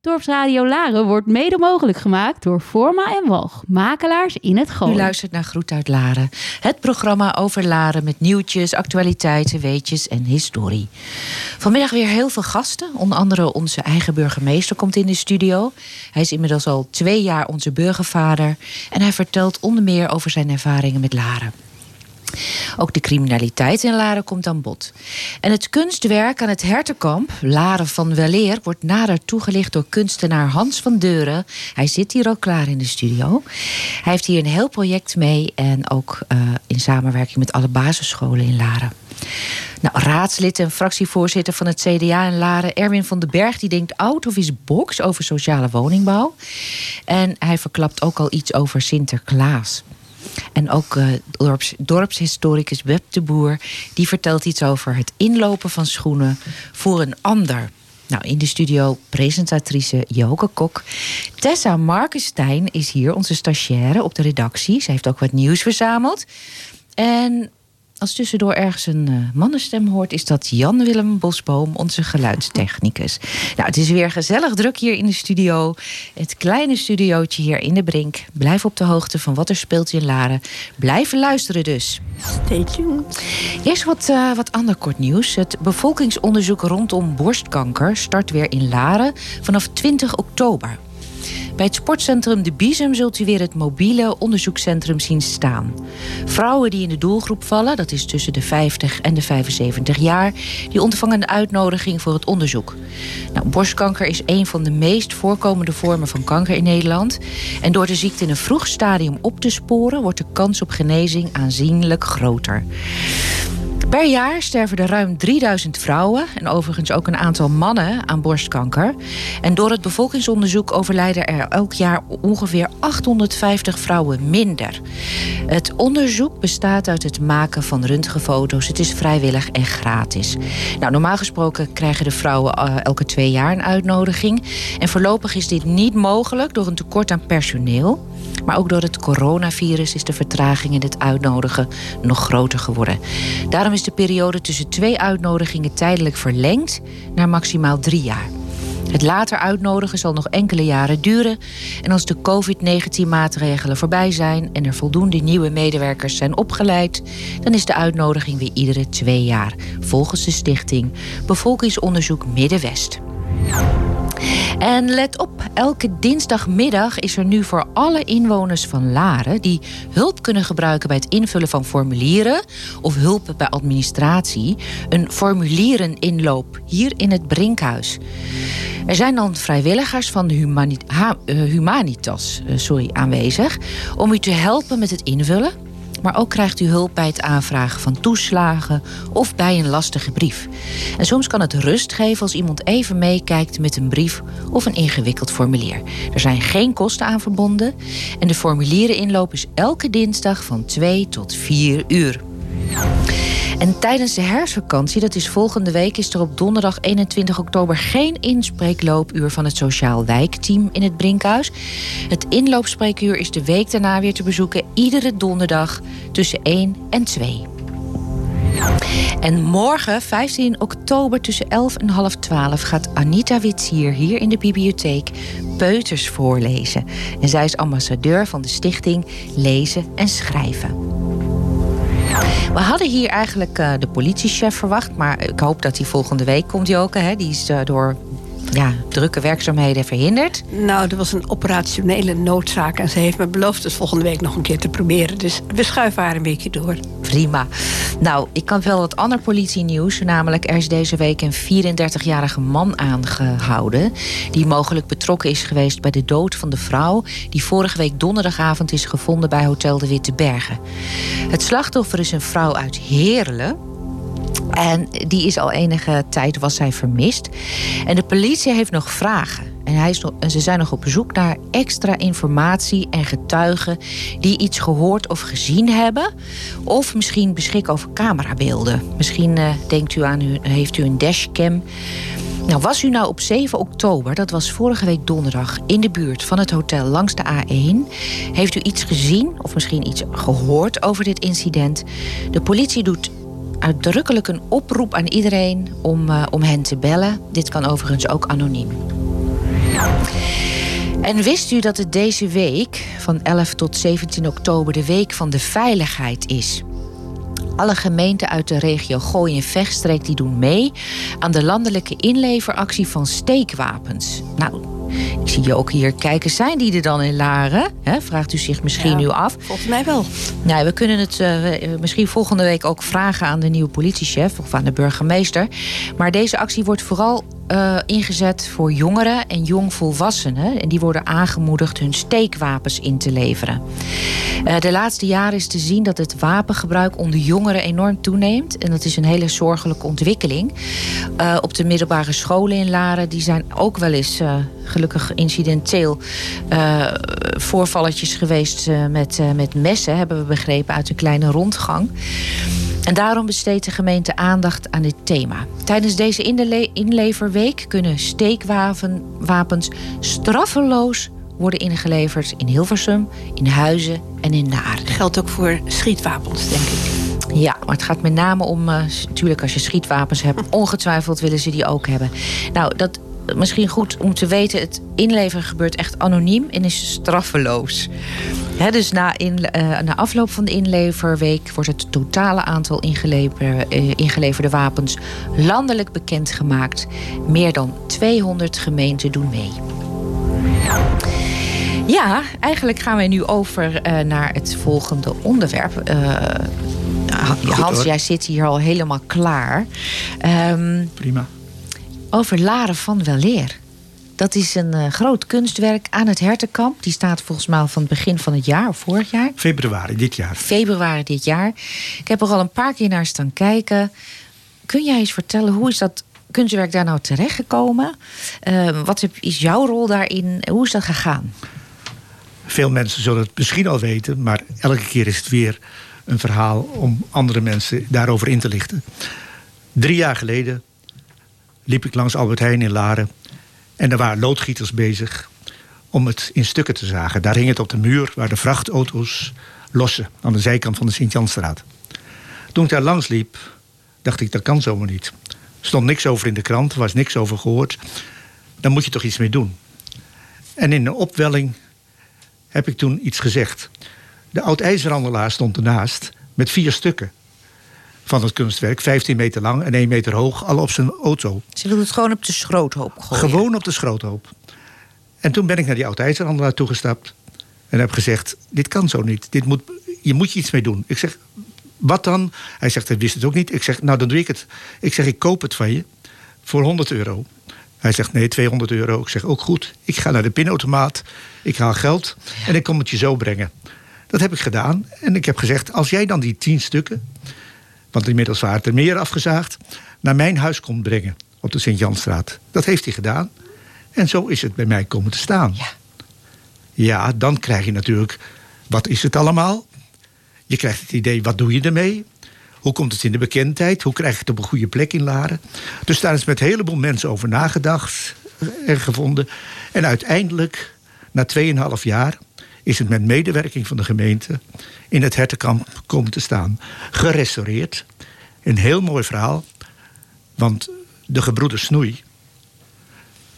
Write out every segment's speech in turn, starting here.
Dorpsradio Laren wordt mede mogelijk gemaakt door Forma en Walg, makelaars in het Gooi. U luistert naar Groet uit Laren. Het programma over Laren met nieuwtjes, actualiteiten, weetjes en historie. Vanmiddag weer heel veel gasten. Onder andere onze eigen burgemeester komt in de studio. Hij is inmiddels al twee jaar onze burgervader. En hij vertelt onder meer over zijn ervaringen met Laren. Ook de criminaliteit in Laren komt aan bod. En het kunstwerk aan het Hertenkamp, Laren van Weleer, wordt nader toegelicht door kunstenaar Hans van Deuren. Hij zit hier al klaar in de studio. Hij heeft hier een heel project mee en ook uh, in samenwerking met alle basisscholen in Laren. Nou, raadslid en fractievoorzitter van het CDA in Laren, Erwin van den Berg, die denkt out of his box over sociale woningbouw. En hij verklapt ook al iets over Sinterklaas. En ook uh, dorps, dorpshistoricus Web de Boer... die vertelt iets over het inlopen van schoenen voor een ander. Nou, in de studio presentatrice Joke Kok. Tessa Markenstein is hier, onze stagiaire op de redactie. Ze heeft ook wat nieuws verzameld. En als tussendoor ergens een uh, mannenstem hoort, is dat Jan-Willem Bosboom, onze geluidstechnicus. Nou, het is weer gezellig druk hier in de studio. Het kleine studiootje hier in de Brink. Blijf op de hoogte van wat er speelt in Laren. Blijven luisteren dus. Stay tuned. Eerst wat, uh, wat ander kort nieuws. Het bevolkingsonderzoek rondom borstkanker start weer in Laren vanaf 20 oktober. Bij het sportcentrum De Biesem zult u weer het mobiele onderzoekscentrum zien staan. Vrouwen die in de doelgroep vallen, dat is tussen de 50 en de 75 jaar, die ontvangen een uitnodiging voor het onderzoek. Nou, borstkanker is een van de meest voorkomende vormen van kanker in Nederland. En door de ziekte in een vroeg stadium op te sporen, wordt de kans op genezing aanzienlijk groter. Per jaar sterven er ruim 3000 vrouwen en overigens ook een aantal mannen aan borstkanker. En door het bevolkingsonderzoek overlijden er elk jaar ongeveer 850 vrouwen minder. Het onderzoek bestaat uit het maken van röntgenfoto's. Het is vrijwillig en gratis. Nou, normaal gesproken krijgen de vrouwen uh, elke twee jaar een uitnodiging. En voorlopig is dit niet mogelijk door een tekort aan personeel. Maar ook door het coronavirus is de vertraging in het uitnodigen nog groter geworden. Daarom de periode tussen twee uitnodigingen tijdelijk verlengd naar maximaal drie jaar. Het later uitnodigen zal nog enkele jaren duren. En als de COVID-19-maatregelen voorbij zijn en er voldoende nieuwe medewerkers zijn opgeleid, dan is de uitnodiging weer iedere twee jaar, volgens de stichting Bevolkingsonderzoek Middenwest. En let op, elke dinsdagmiddag is er nu voor alle inwoners van Laren die hulp kunnen gebruiken bij het invullen van formulieren of hulp bij administratie, een formuliereninloop hier in het Brinkhuis. Er zijn dan vrijwilligers van de uh, Humanitas uh, sorry, aanwezig om u te helpen met het invullen maar ook krijgt u hulp bij het aanvragen van toeslagen of bij een lastige brief. En soms kan het rust geven als iemand even meekijkt met een brief of een ingewikkeld formulier. Er zijn geen kosten aan verbonden en de formuliereninloop is elke dinsdag van 2 tot 4 uur. En tijdens de herfstvakantie, dat is volgende week, is er op donderdag 21 oktober geen inspreekloopuur van het Sociaal Wijkteam in het Brinkhuis. Het inloopspreekuur is de week daarna weer te bezoeken, iedere donderdag tussen 1 en 2. En morgen, 15 oktober, tussen 11 en half 12, gaat Anita Witsier hier in de bibliotheek peuters voorlezen. En zij is ambassadeur van de stichting Lezen en Schrijven. We hadden hier eigenlijk uh, de politiechef verwacht, maar ik hoop dat hij volgende week komt, Joke. Hè? Die is uh, door ja, drukke werkzaamheden verhinderd? Nou, er was een operationele noodzaak en ze heeft me beloofd het volgende week nog een keer te proberen. Dus we schuiven haar een beetje door. Prima. Nou, ik kan wel wat ander politienieuws. Namelijk, er is deze week een 34-jarige man aangehouden. Die mogelijk betrokken is geweest bij de dood van de vrouw. die vorige week donderdagavond is gevonden bij Hotel de Witte Bergen. Het slachtoffer is een vrouw uit Heerlen. En die is al enige tijd was zij vermist. En de politie heeft nog vragen. En, hij is nog, en ze zijn nog op zoek naar extra informatie en getuigen die iets gehoord of gezien hebben. Of misschien beschikken over camerabeelden. Misschien uh, denkt u aan u, heeft u een dashcam. Nou, was u nou op 7 oktober, dat was vorige week donderdag, in de buurt van het hotel langs de A1? Heeft u iets gezien of misschien iets gehoord over dit incident? De politie doet uitdrukkelijk een oproep aan iedereen om, uh, om hen te bellen. Dit kan overigens ook anoniem. En wist u dat het deze week, van 11 tot 17 oktober, de week van de veiligheid is? Alle gemeenten uit de regio Gooi en Vechtstreek die doen mee aan de landelijke inleveractie van steekwapens. Nou, ik zie je ook hier kijken. Zijn die er dan in Laren? Vraagt u zich misschien Ja, nu af. Volgens mij wel. Nou, we kunnen het eh, misschien volgende week ook vragen aan de nieuwe politiechef of aan de burgemeester. Maar deze actie wordt vooral eh, ingezet voor jongeren en jongvolwassenen. En die worden aangemoedigd hun steekwapens in te leveren. Eh, de laatste jaren is te zien dat het wapengebruik onder jongeren enorm toeneemt. En dat is een hele zorgelijke ontwikkeling. Eh, op de middelbare scholen in Laren, die zijn ook wel eens gelukkig incidenteel voorvalletjes geweest met, met messen, hebben we begrepen uit een kleine rondgang. En daarom besteedt de gemeente aandacht aan dit thema. Tijdens deze inle- inleverweek kunnen steekwapens straffeloos worden ingeleverd in Hilversum, in Huizen en in Naarden. Geldt ook voor schietwapens, denk ik. Ja, maar het gaat met name om, eh, natuurlijk als je schietwapens hebt, ongetwijfeld willen ze die ook hebben. Nou, dat misschien goed om te weten, het inleveren gebeurt echt anoniem en is straffeloos. Dus na, in, eh, na afloop van de inleverweek wordt het totale aantal ingeleverde, eh, ingeleverde wapens landelijk bekendgemaakt. Meer dan 200 gemeenten doen mee. Ja, eigenlijk gaan wij nu over eh, naar het volgende onderwerp. Hans, jij zit hier al helemaal klaar. Ehm, Prima. Over Laren van Weleer. Dat is een eh, groot kunstwerk aan het Hertenkamp. Die staat volgens mij van het begin van het jaar, of vorig jaar. Februari dit jaar. Februari dit jaar. Ik heb er al een paar keer naar staan kijken. Kun jij eens vertellen, hoe is dat kunstwerk daar nou terechtgekomen? Eh, wat is jouw rol daarin? Hoe is dat gegaan? Veel mensen zullen het misschien al weten, maar elke keer is het weer een verhaal om andere mensen daarover in te lichten. Drie jaar geleden liep ik langs Albert Heijn in Laren en er waren loodgieters bezig om het in stukken te zagen. Daar hing het op de muur waar de vrachtauto's lossen aan de zijkant van de Sint-Janstraat. Toen ik daar langs liep, dacht ik dat kan zomaar niet. Er stond niks over in de krant, er was niks over gehoord. Daar moet je toch iets mee doen. En in een opwelling heb ik toen iets gezegd. De oud-ijzerhandelaar stond ernaast met vier stukken van het kunstwerk. 15 meter lang en 1 meter hoog, al op zijn auto. Ze wilde het gewoon op de schroothoop gooien. Gewoon op de schroothoop. En toen ben ik naar die oud-ijzerhandelaar toegestapt. En heb gezegd, dit kan zo niet. Dit moet, je moet je iets mee doen. Ik zeg, wat dan? Hij zegt, hij wist het ook niet. Ik zeg, nou dan doe ik het. Ik zeg, ik koop het van je voor 100 euro. Hij zegt, nee, 200 euro. Ik zeg, ook goed. Ik ga naar de pinautomaat. Ik haal geld en ik kom het je zo brengen. Dat heb ik gedaan. En ik heb gezegd, als jij dan die 10 stukken... want inmiddels waren er meer afgezaagd... naar mijn huis komt brengen op de Sint-Janstraat. Dat heeft hij gedaan. En zo is het bij mij komen te staan. Ja. Ja, dan krijg je natuurlijk, wat is het allemaal? Je krijgt het idee, wat doe je ermee? Hoe komt het in de bekendheid? Hoe krijg je het op een goede plek in Laren? Dus daar is met een heleboel mensen over nagedacht en gevonden. En uiteindelijk, na 2,5 jaar, is het met medewerking van de gemeente in het hertenkamp komen te staan. Gerestaureerd. Een heel mooi verhaal. Want de gebroeders Snoei,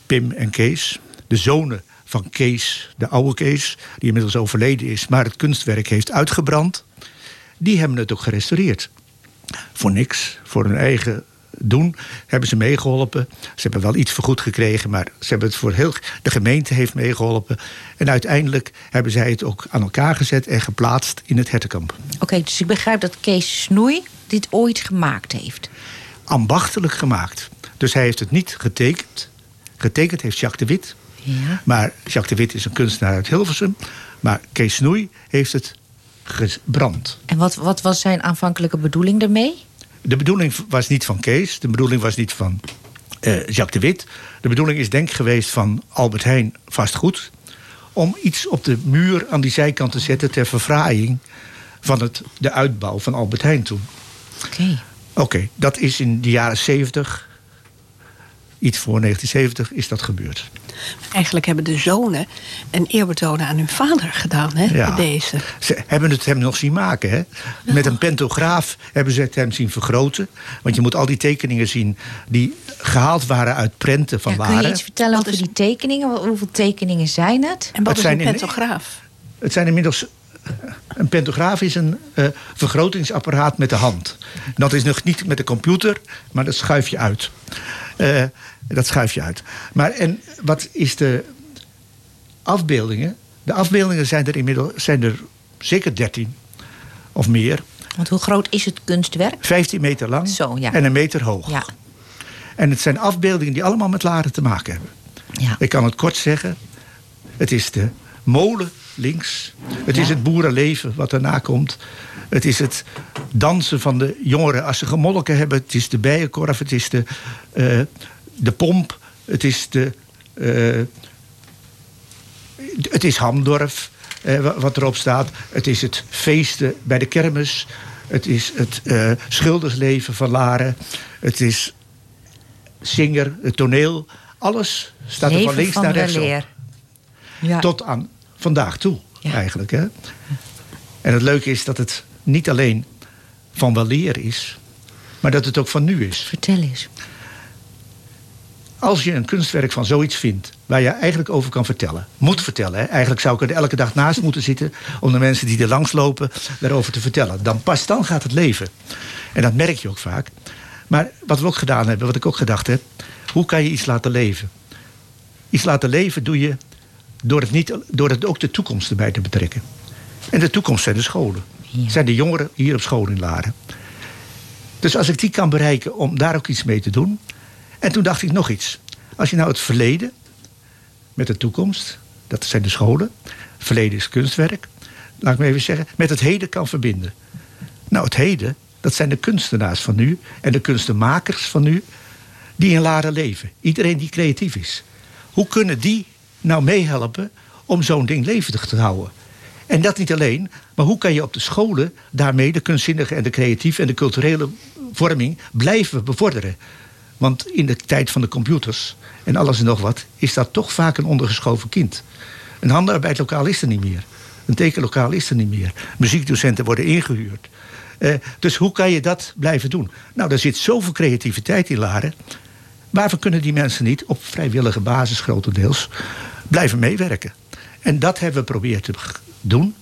Pim en Kees, de zonen van Kees, de oude Kees, die inmiddels overleden is, maar het kunstwerk heeft uitgebrand, die hebben het ook gerestaureerd. Voor niks, voor hun eigen doen, hebben ze meegeholpen. Ze hebben wel iets vergoed gekregen, maar ze hebben het voor heel. De gemeente heeft meegeholpen. En uiteindelijk hebben zij het ook aan elkaar gezet en geplaatst in het hertenkamp. Oké, dus ik begrijp dat Kees Snoei dit ooit gemaakt heeft. Ambachtelijk gemaakt. Dus hij heeft het niet getekend. Getekend heeft Jacques de Wit. Ja. Maar Jacques de Wit is een kunstenaar uit Hilversum. Maar Kees Snoei heeft het gebrand. En wat, wat was zijn aanvankelijke bedoeling ermee? De bedoeling was niet van Kees. De bedoeling was niet van eh, Jacques de Wit. De bedoeling is denk ik geweest van Albert Heijn vastgoed. Om iets op de muur aan die zijkant te zetten ter verfraaiing van het, de uitbouw van Albert Heijn toen. Oké. Oké, dat is in de jaren 70, iets voor 1970, is dat gebeurd. Eigenlijk hebben de zonen een eerbetoon aan hun vader gedaan, hè, Ja. deze. Ze hebben het hem nog zien maken. Hè? Met een pentograaf hebben ze het hem zien vergroten. Want je moet al die tekeningen zien die gehaald waren uit prenten van Ja, kun je iets vertellen Wat over is- die tekeningen? Hoeveel tekeningen zijn het? En wat Het is zijn een in- pentograaf? Het zijn inmiddels. Een pentograaf is een eh, vergrotingsapparaat met de hand. Dat is nog niet met de computer, maar dat schuif je uit. Eh, dat schuif je uit. Maar en wat is de afbeeldingen? De afbeeldingen zijn er inmiddels zijn er zeker 13 of meer. Want hoe groot is het kunstwerk? 15 meter lang Zo, ja. en een meter hoog. Ja. En het zijn afbeeldingen die allemaal met laren te maken hebben. Ja. Ik kan het kort zeggen. Het is de molen links. Het is het boerenleven wat daarna komt. Het is het dansen van de jongeren als ze gemolken hebben. Het is de bijenkorf. Het is de, eh, de pomp. Het is de... eh, het is Hamdorf, eh, wa- wat erop staat. Het is het feesten bij de kermis. Het is het schildersleven van Laren. Het is Singer, het toneel. Alles staat er van links van naar rechts op. Ja. Tot aan vandaag toe, Ja. eigenlijk. Hè? En het leuke is dat het niet alleen van weleer is... maar dat het ook van nu is. Vertel eens. Als je een kunstwerk van zoiets vindt... waar je eigenlijk over kan vertellen. Moet vertellen. Hè? Eigenlijk zou ik er elke dag naast moeten zitten... om de mensen die er langs lopen daarover te vertellen. Dan pas dan gaat het leven. En dat merk je ook vaak. Maar wat we ook gedaan hebben, wat ik ook gedacht heb... hoe kan je iets laten leven? Iets laten leven doe je door het, niet, door het ook de toekomst erbij te betrekken. En de toekomst zijn de scholen. Ja. Zijn de jongeren hier op school in Laren. Dus als ik die kan bereiken om daar ook iets mee te doen. En toen dacht ik nog iets. Als je nou het verleden met de toekomst, dat zijn de scholen. Verleden is kunstwerk. Laat ik me even zeggen, met het heden kan verbinden. Nou, het heden, dat zijn de kunstenaars van nu en de kunstenmakers van nu die in Laren leven. Iedereen die creatief is. Hoe kunnen die nou meehelpen om zo'n ding levendig te houden? En dat niet alleen, maar hoe kan je op de scholen daarmee de kunstzinnige en de creatieve en de culturele vorming blijven bevorderen? Want in de tijd van de computers en alles en nog wat, is dat toch vaak een ondergeschoven kind. Een handarbeidlokaal is er niet meer. Een tekenlokaal is er niet meer. Muziekdocenten worden ingehuurd. Eh, dus hoe kan je dat blijven doen? Nou, daar zit zoveel creativiteit in Laren. Waarvoor kunnen die mensen niet, op vrijwillige basis grotendeels, blijven meewerken? En dat hebben we proberen te doen.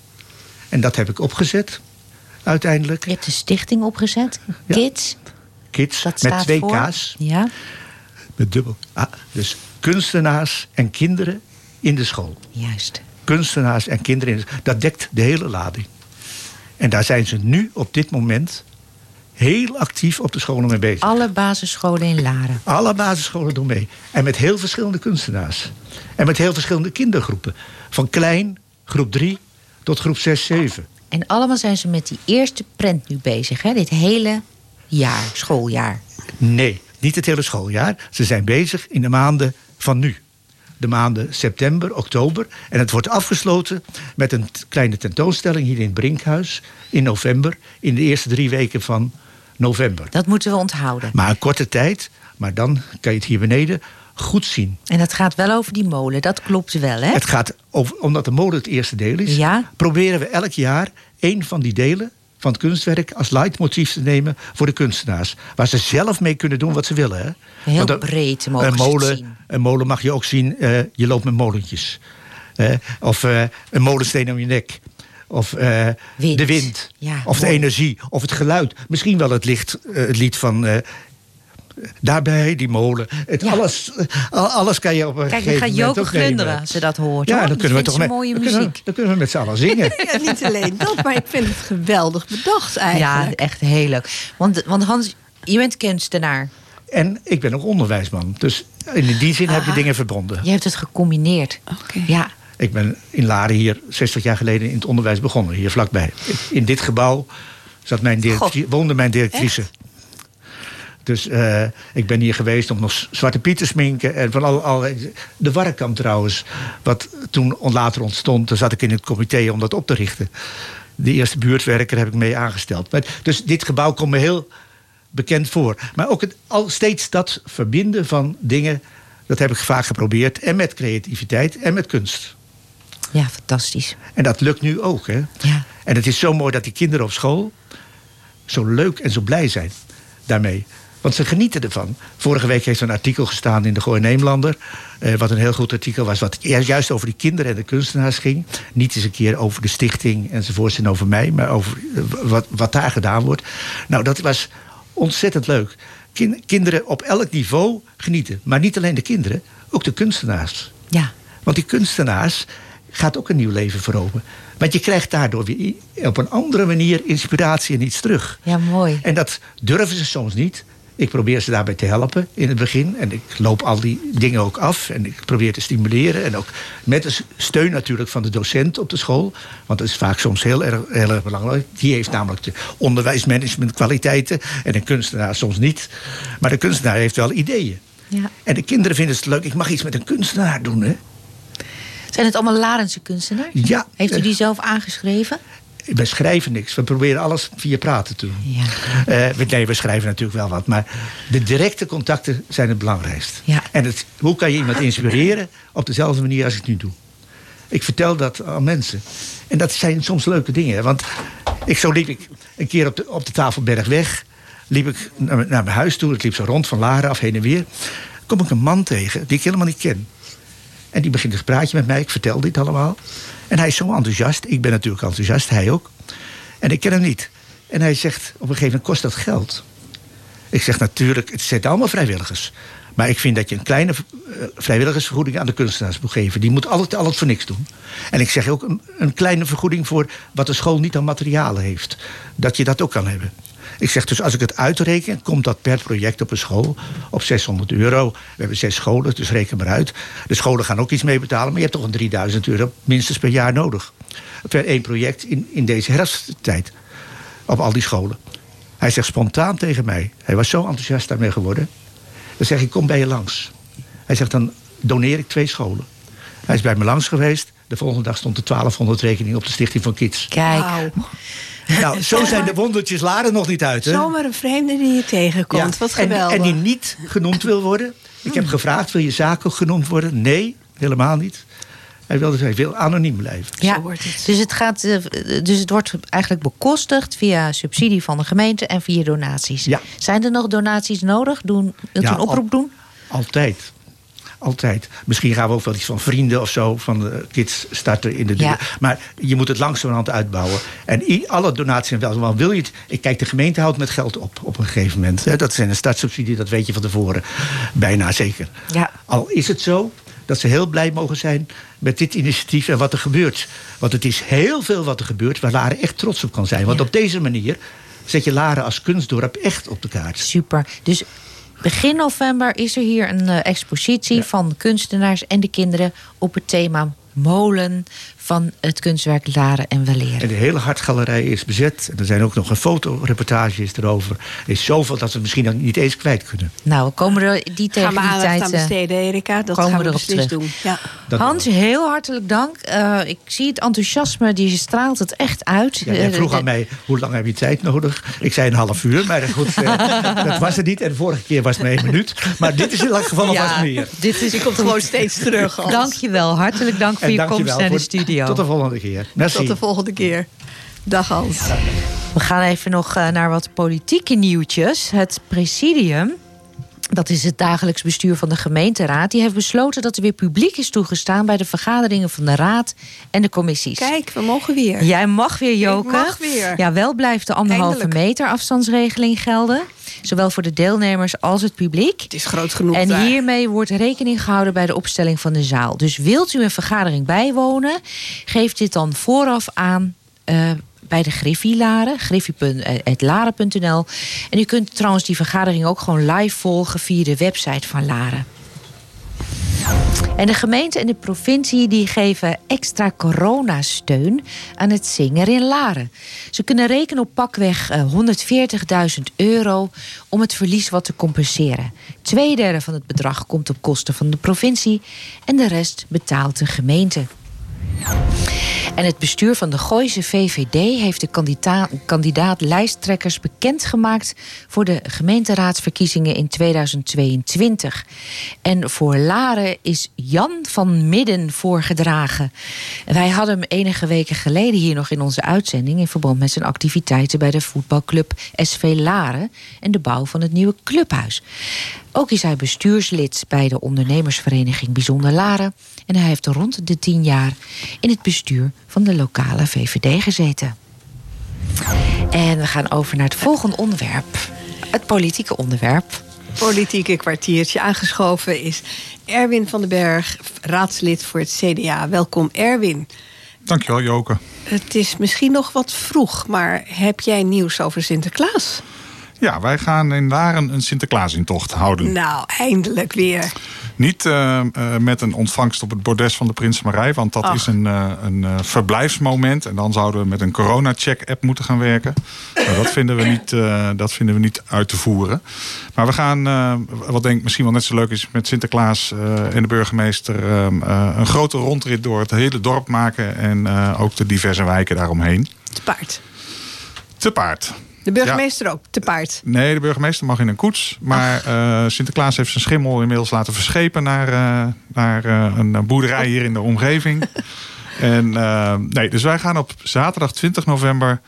En dat heb ik opgezet, uiteindelijk. Je hebt een stichting opgezet. Ja. Kids. Kids, Dat met twee voor. K's. Ja. Met dubbel. Dus kunstenaars en kinderen in de school. Juist. Kunstenaars en kinderen in de Dat dekt de hele lading. En daar zijn ze nu op dit moment heel actief op de scholen mee bezig. Alle basisscholen in Laren. Alle basisscholen doen mee. En met heel verschillende kunstenaars. En met heel verschillende kindergroepen. Van klein, groep 3, tot groep 6, 7. En allemaal zijn ze met die eerste prent nu bezig, hè? Dit hele jaar, schooljaar. Nee, niet het hele schooljaar. Ze zijn bezig in de maanden van nu. De maanden september, oktober. En het wordt afgesloten met een kleine tentoonstelling hier in het Brinkhuis in november. In de eerste drie weken van november. Dat moeten we onthouden. Maar een korte tijd, maar dan kan je het hier beneden goed zien. En dat gaat wel over die molen, dat klopt wel, hè? Het gaat over, omdat de mode het eerste deel is, Ja. proberen we elk jaar één van die delen van het kunstwerk als leidmotief te nemen voor de kunstenaars. Waar ze zelf mee kunnen doen wat ze willen. Hè? Heel Want breed mogen een het molen, zien. Een molen mag je ook zien, eh, je loopt met molentjes. Of eh, een molensteen om je nek. Of eh, Wind. de wind. Ja, of de energie. Of het geluid. Misschien wel het, licht, eh, het lied van... eh, daarbij, die molen. Het, Ja. alles, al- alles kan je op een Kijk, dan gegeven gaat moment Joke ook nemen. glunderen als ze dat hoort. Ja, dan Dat kunnen we toch met, mooie dan kunnen we- muziek. dan kunnen we met z'n allen zingen. Ja, niet alleen dat, maar ik vind het geweldig bedacht Ja, eigenlijk. echt heel leuk. Want, want Hans, je bent kunstenaar. En ik ben ook onderwijsman. Dus in die zin heb je Ah. dingen verbonden. Je hebt het gecombineerd. Oké. Ja, Ik ben in Laren hier 60 jaar geleden in het onderwijs begonnen. Hier vlakbij. In dit gebouw zat mijn woonde mijn directrice. Dus eh, ik ben hier geweest om nog Zwarte Piet te sminken. En van al, al, de Warrekamp trouwens. Wat toen later ontstond. Daar zat ik in het comité om dat op te richten. De eerste buurtwerker heb ik mee aangesteld. Maar, dus dit gebouw komt me heel bekend voor. Maar ook het, al steeds dat verbinden van dingen Dat heb ik vaak geprobeerd. En met creativiteit en met kunst. Ja, fantastisch. En dat lukt nu ook. Hè? Ja. En het is zo mooi dat die kinderen op school zo leuk en zo blij zijn daarmee. Want ze genieten ervan. Vorige week heeft er een artikel gestaan in de Gooi Neemlander. Eh, wat een heel goed artikel was. Wat juist over die kinderen en de kunstenaars ging. Niet eens een keer over de stichting enzovoorts en over mij. Maar over eh, wat, wat daar gedaan wordt. Nou, dat was ontzettend leuk. Kin- kinderen op elk niveau genieten. Maar niet alleen de kinderen, ook de kunstenaars. Ja. Want die kunstenaars gaat ook een nieuw leven veroveren. Want je krijgt daardoor weer op een andere manier inspiratie en iets terug. Ja, mooi. En dat durven ze soms niet. Ik probeer ze daarbij te helpen in het begin. En ik loop al die dingen ook af. En ik probeer te stimuleren. En ook met de steun natuurlijk van de docent op de school. Want dat is vaak soms heel erg, heel erg belangrijk. Die heeft namelijk de onderwijsmanagementkwaliteiten. En een kunstenaar soms niet. Maar de kunstenaar heeft wel ideeën. Ja. En de kinderen vinden het leuk. Ik mag iets met een kunstenaar doen, hè? Zijn het allemaal Larense kunstenaars? Ja. Heeft u eh, die zelf aangeschreven? We schrijven niks. We proberen alles via praten te doen. Ja. Eh, we- nee, we schrijven natuurlijk wel wat. Maar de directe contacten zijn het belangrijkst. Ja. En het, hoe kan je iemand inspireren op dezelfde manier als ik nu doe? Ik vertel dat aan mensen. En dat zijn soms leuke dingen. Want ik, zo liep ik een keer op de, op de Tafelberg weg. Liep ik naar, mijn- naar mijn huis toe. Ik liep zo rond van Laren af heen en weer. Kom ik een man tegen die ik helemaal niet ken. En die begint een praatje met mij. Ik vertel dit allemaal. En hij is zo enthousiast. Ik ben natuurlijk enthousiast, hij ook. En ik ken hem niet. En hij zegt, op een gegeven moment kost dat geld. Ik zeg natuurlijk, het zijn allemaal vrijwilligers. Maar ik vind dat je een kleine eh, vrijwilligersvergoeding aan de kunstenaars moet geven. Die moet altijd alles voor niks doen. En ik zeg ook een, een kleine vergoeding voor wat de school niet aan materialen heeft. Dat je dat ook kan hebben. Ik zeg dus, als ik het uitreken, komt dat per project op een school op 600 euro. We hebben zes scholen, dus reken maar uit. De scholen gaan ook iets mee betalen, maar je hebt toch een 3000 euro minstens per jaar nodig. Per één project in, in deze herfsttijd. Op al die scholen. Hij zegt spontaan tegen mij, hij was zo enthousiast daarmee geworden. Dan zeg ik, kom bij je langs. Hij zegt, dan doneer ik twee scholen. Hij is bij me langs geweest. De volgende dag stond er 1200 rekening op de Stichting van Kids. Kijk. Nou, zo zijn de wondertjes Laren nog niet uit, hè? Zomaar een vreemde die je tegenkomt. Ja, Wat en, geweldig. en die niet genoemd wil worden. Ik heb gevraagd, wil je ook genoemd worden? Nee, helemaal niet. Hij wil, hij wil anoniem blijven. Ja, wordt het. Dus, het gaat, eh, dus het wordt eigenlijk bekostigd via subsidie van de gemeente en via donaties. Ja. Zijn er nog donaties nodig? Doen, wilt u Ja, een oproep al- doen? Altijd. Altijd. Misschien gaan we ook wel iets van vrienden of zo, van de kids starten in de deur. Ja. Maar je moet het langzamerhand uitbouwen. En alle donaties zijn wel. Want wil je het. Ik kijk, de gemeente houdt met geld op op een gegeven moment. Dat zijn een startsubsidie, dat weet je van tevoren. Bijna zeker. Ja. Al is het zo dat ze heel blij mogen zijn met dit initiatief en wat er gebeurt. Want het is heel veel wat er gebeurt waar Laren echt trots op kan zijn. Want Ja. op deze manier zet je Laren als kunstdorp echt op de kaart. Super. Dus begin november is er hier een eh, expositie van kunstenaars en de kinderen op het thema molen van het kunstwerk Laren en Weleer. En de hele hartgalerij is bezet. En er zijn ook nog een fotoreportages erover. Er is zoveel dat we misschien dan niet eens kwijt kunnen. Nou, we komen er die tegen Gaan we die aandacht tijd. aan eh, besteden, Erika? Dat komen gaan we erop terug. doen. Ja. Hans, heel hartelijk dank. Eh, ik zie het enthousiasme, die straalt het echt uit. Ja, jij Eh, vroeg aan mij, hoe lang heb je tijd nodig? Ik zei een half uur, maar goed, dat was het niet. En de vorige keer was het maar één minuut. Maar dit is in elk geval alvast Ja, meer. dit is komt gewoon steeds terug. Hans. Dank je wel. Hartelijk dank voor En je je komst naar de voor- studio. Tot de volgende keer. Merci. Tot de volgende keer. Dag Hans. We gaan even nog eh, naar wat politieke nieuwtjes. Het presidium, dat is het dagelijks bestuur van de gemeenteraad... die heeft besloten dat er weer publiek is toegestaan... bij de vergaderingen van de raad en de commissies. Kijk, we mogen weer. Jij mag weer, Joke. mag weer. Ja, wel blijft de anderhalve Eindelijk. meter afstandsregeling gelden. Zowel voor de deelnemers als het publiek. Het is groot genoeg En daar. hiermee wordt rekening gehouden bij de opstelling van de zaal. Dus wilt u een vergadering bijwonen, geef dit dan vooraf aan eh, bij de Griffie Laren, griffie.laren.nl. En u kunt trouwens die vergadering ook gewoon live volgen via de website van Laren. En de gemeente en de provincie die geven extra coronasteun aan het zingen in Laren. Ze kunnen rekenen op pakweg eh, 140.000 euro om het verlies wat te compenseren. Tweederde van het bedrag komt op kosten van de provincie en de rest betaalt de gemeente. En het bestuur van de Gooise VVD heeft de kandida kandidaat lijsttrekkers bekendgemaakt voor de gemeenteraadsverkiezingen in 2022. En voor Laren is Jan van Midden voorgedragen. Wij hadden hem enige weken geleden hier nog in onze uitzending in verband met zijn activiteiten bij de voetbalclub SV Laren en de bouw van het nieuwe clubhuis. Ook is hij bestuurslid bij de ondernemersvereniging Bijzonder Laren. En hij heeft rond de tien jaar in het bestuur van de lokale VVD gezeten. En we gaan over naar het volgende onderwerp. Het politieke onderwerp. Politieke kwartiertje aangeschoven is Erwin van den Berg, raadslid voor het CDA. Welkom Erwin. Dankjewel Joke. Het is misschien nog wat vroeg, maar heb jij nieuws over Sinterklaas? Ja, wij gaan in Laren een Sinterklaasintocht houden. Nou, eindelijk weer. Niet uh, uh, met een ontvangst op het bordes van de Prinsenmarij, want dat Ach. is een, uh, een verblijfsmoment. En dan zouden we met een corona-check-app moeten gaan werken. Nou, dat, vinden we niet, dat vinden we niet uit te voeren. Maar we gaan, wat denk ik misschien wel net zo leuk is, met Sinterklaas en de burgemeester een grote rondrit door het hele dorp maken. En ook de diverse wijken daaromheen. Te paard. Te paard. De burgemeester ja. ook, te paard. Nee, de burgemeester mag in een koets. Maar uh, Sinterklaas heeft zijn schimmel inmiddels laten verschepen naar, uh, naar uh, een boerderij hier in de omgeving. en nee, dus wij gaan op zaterdag 20 november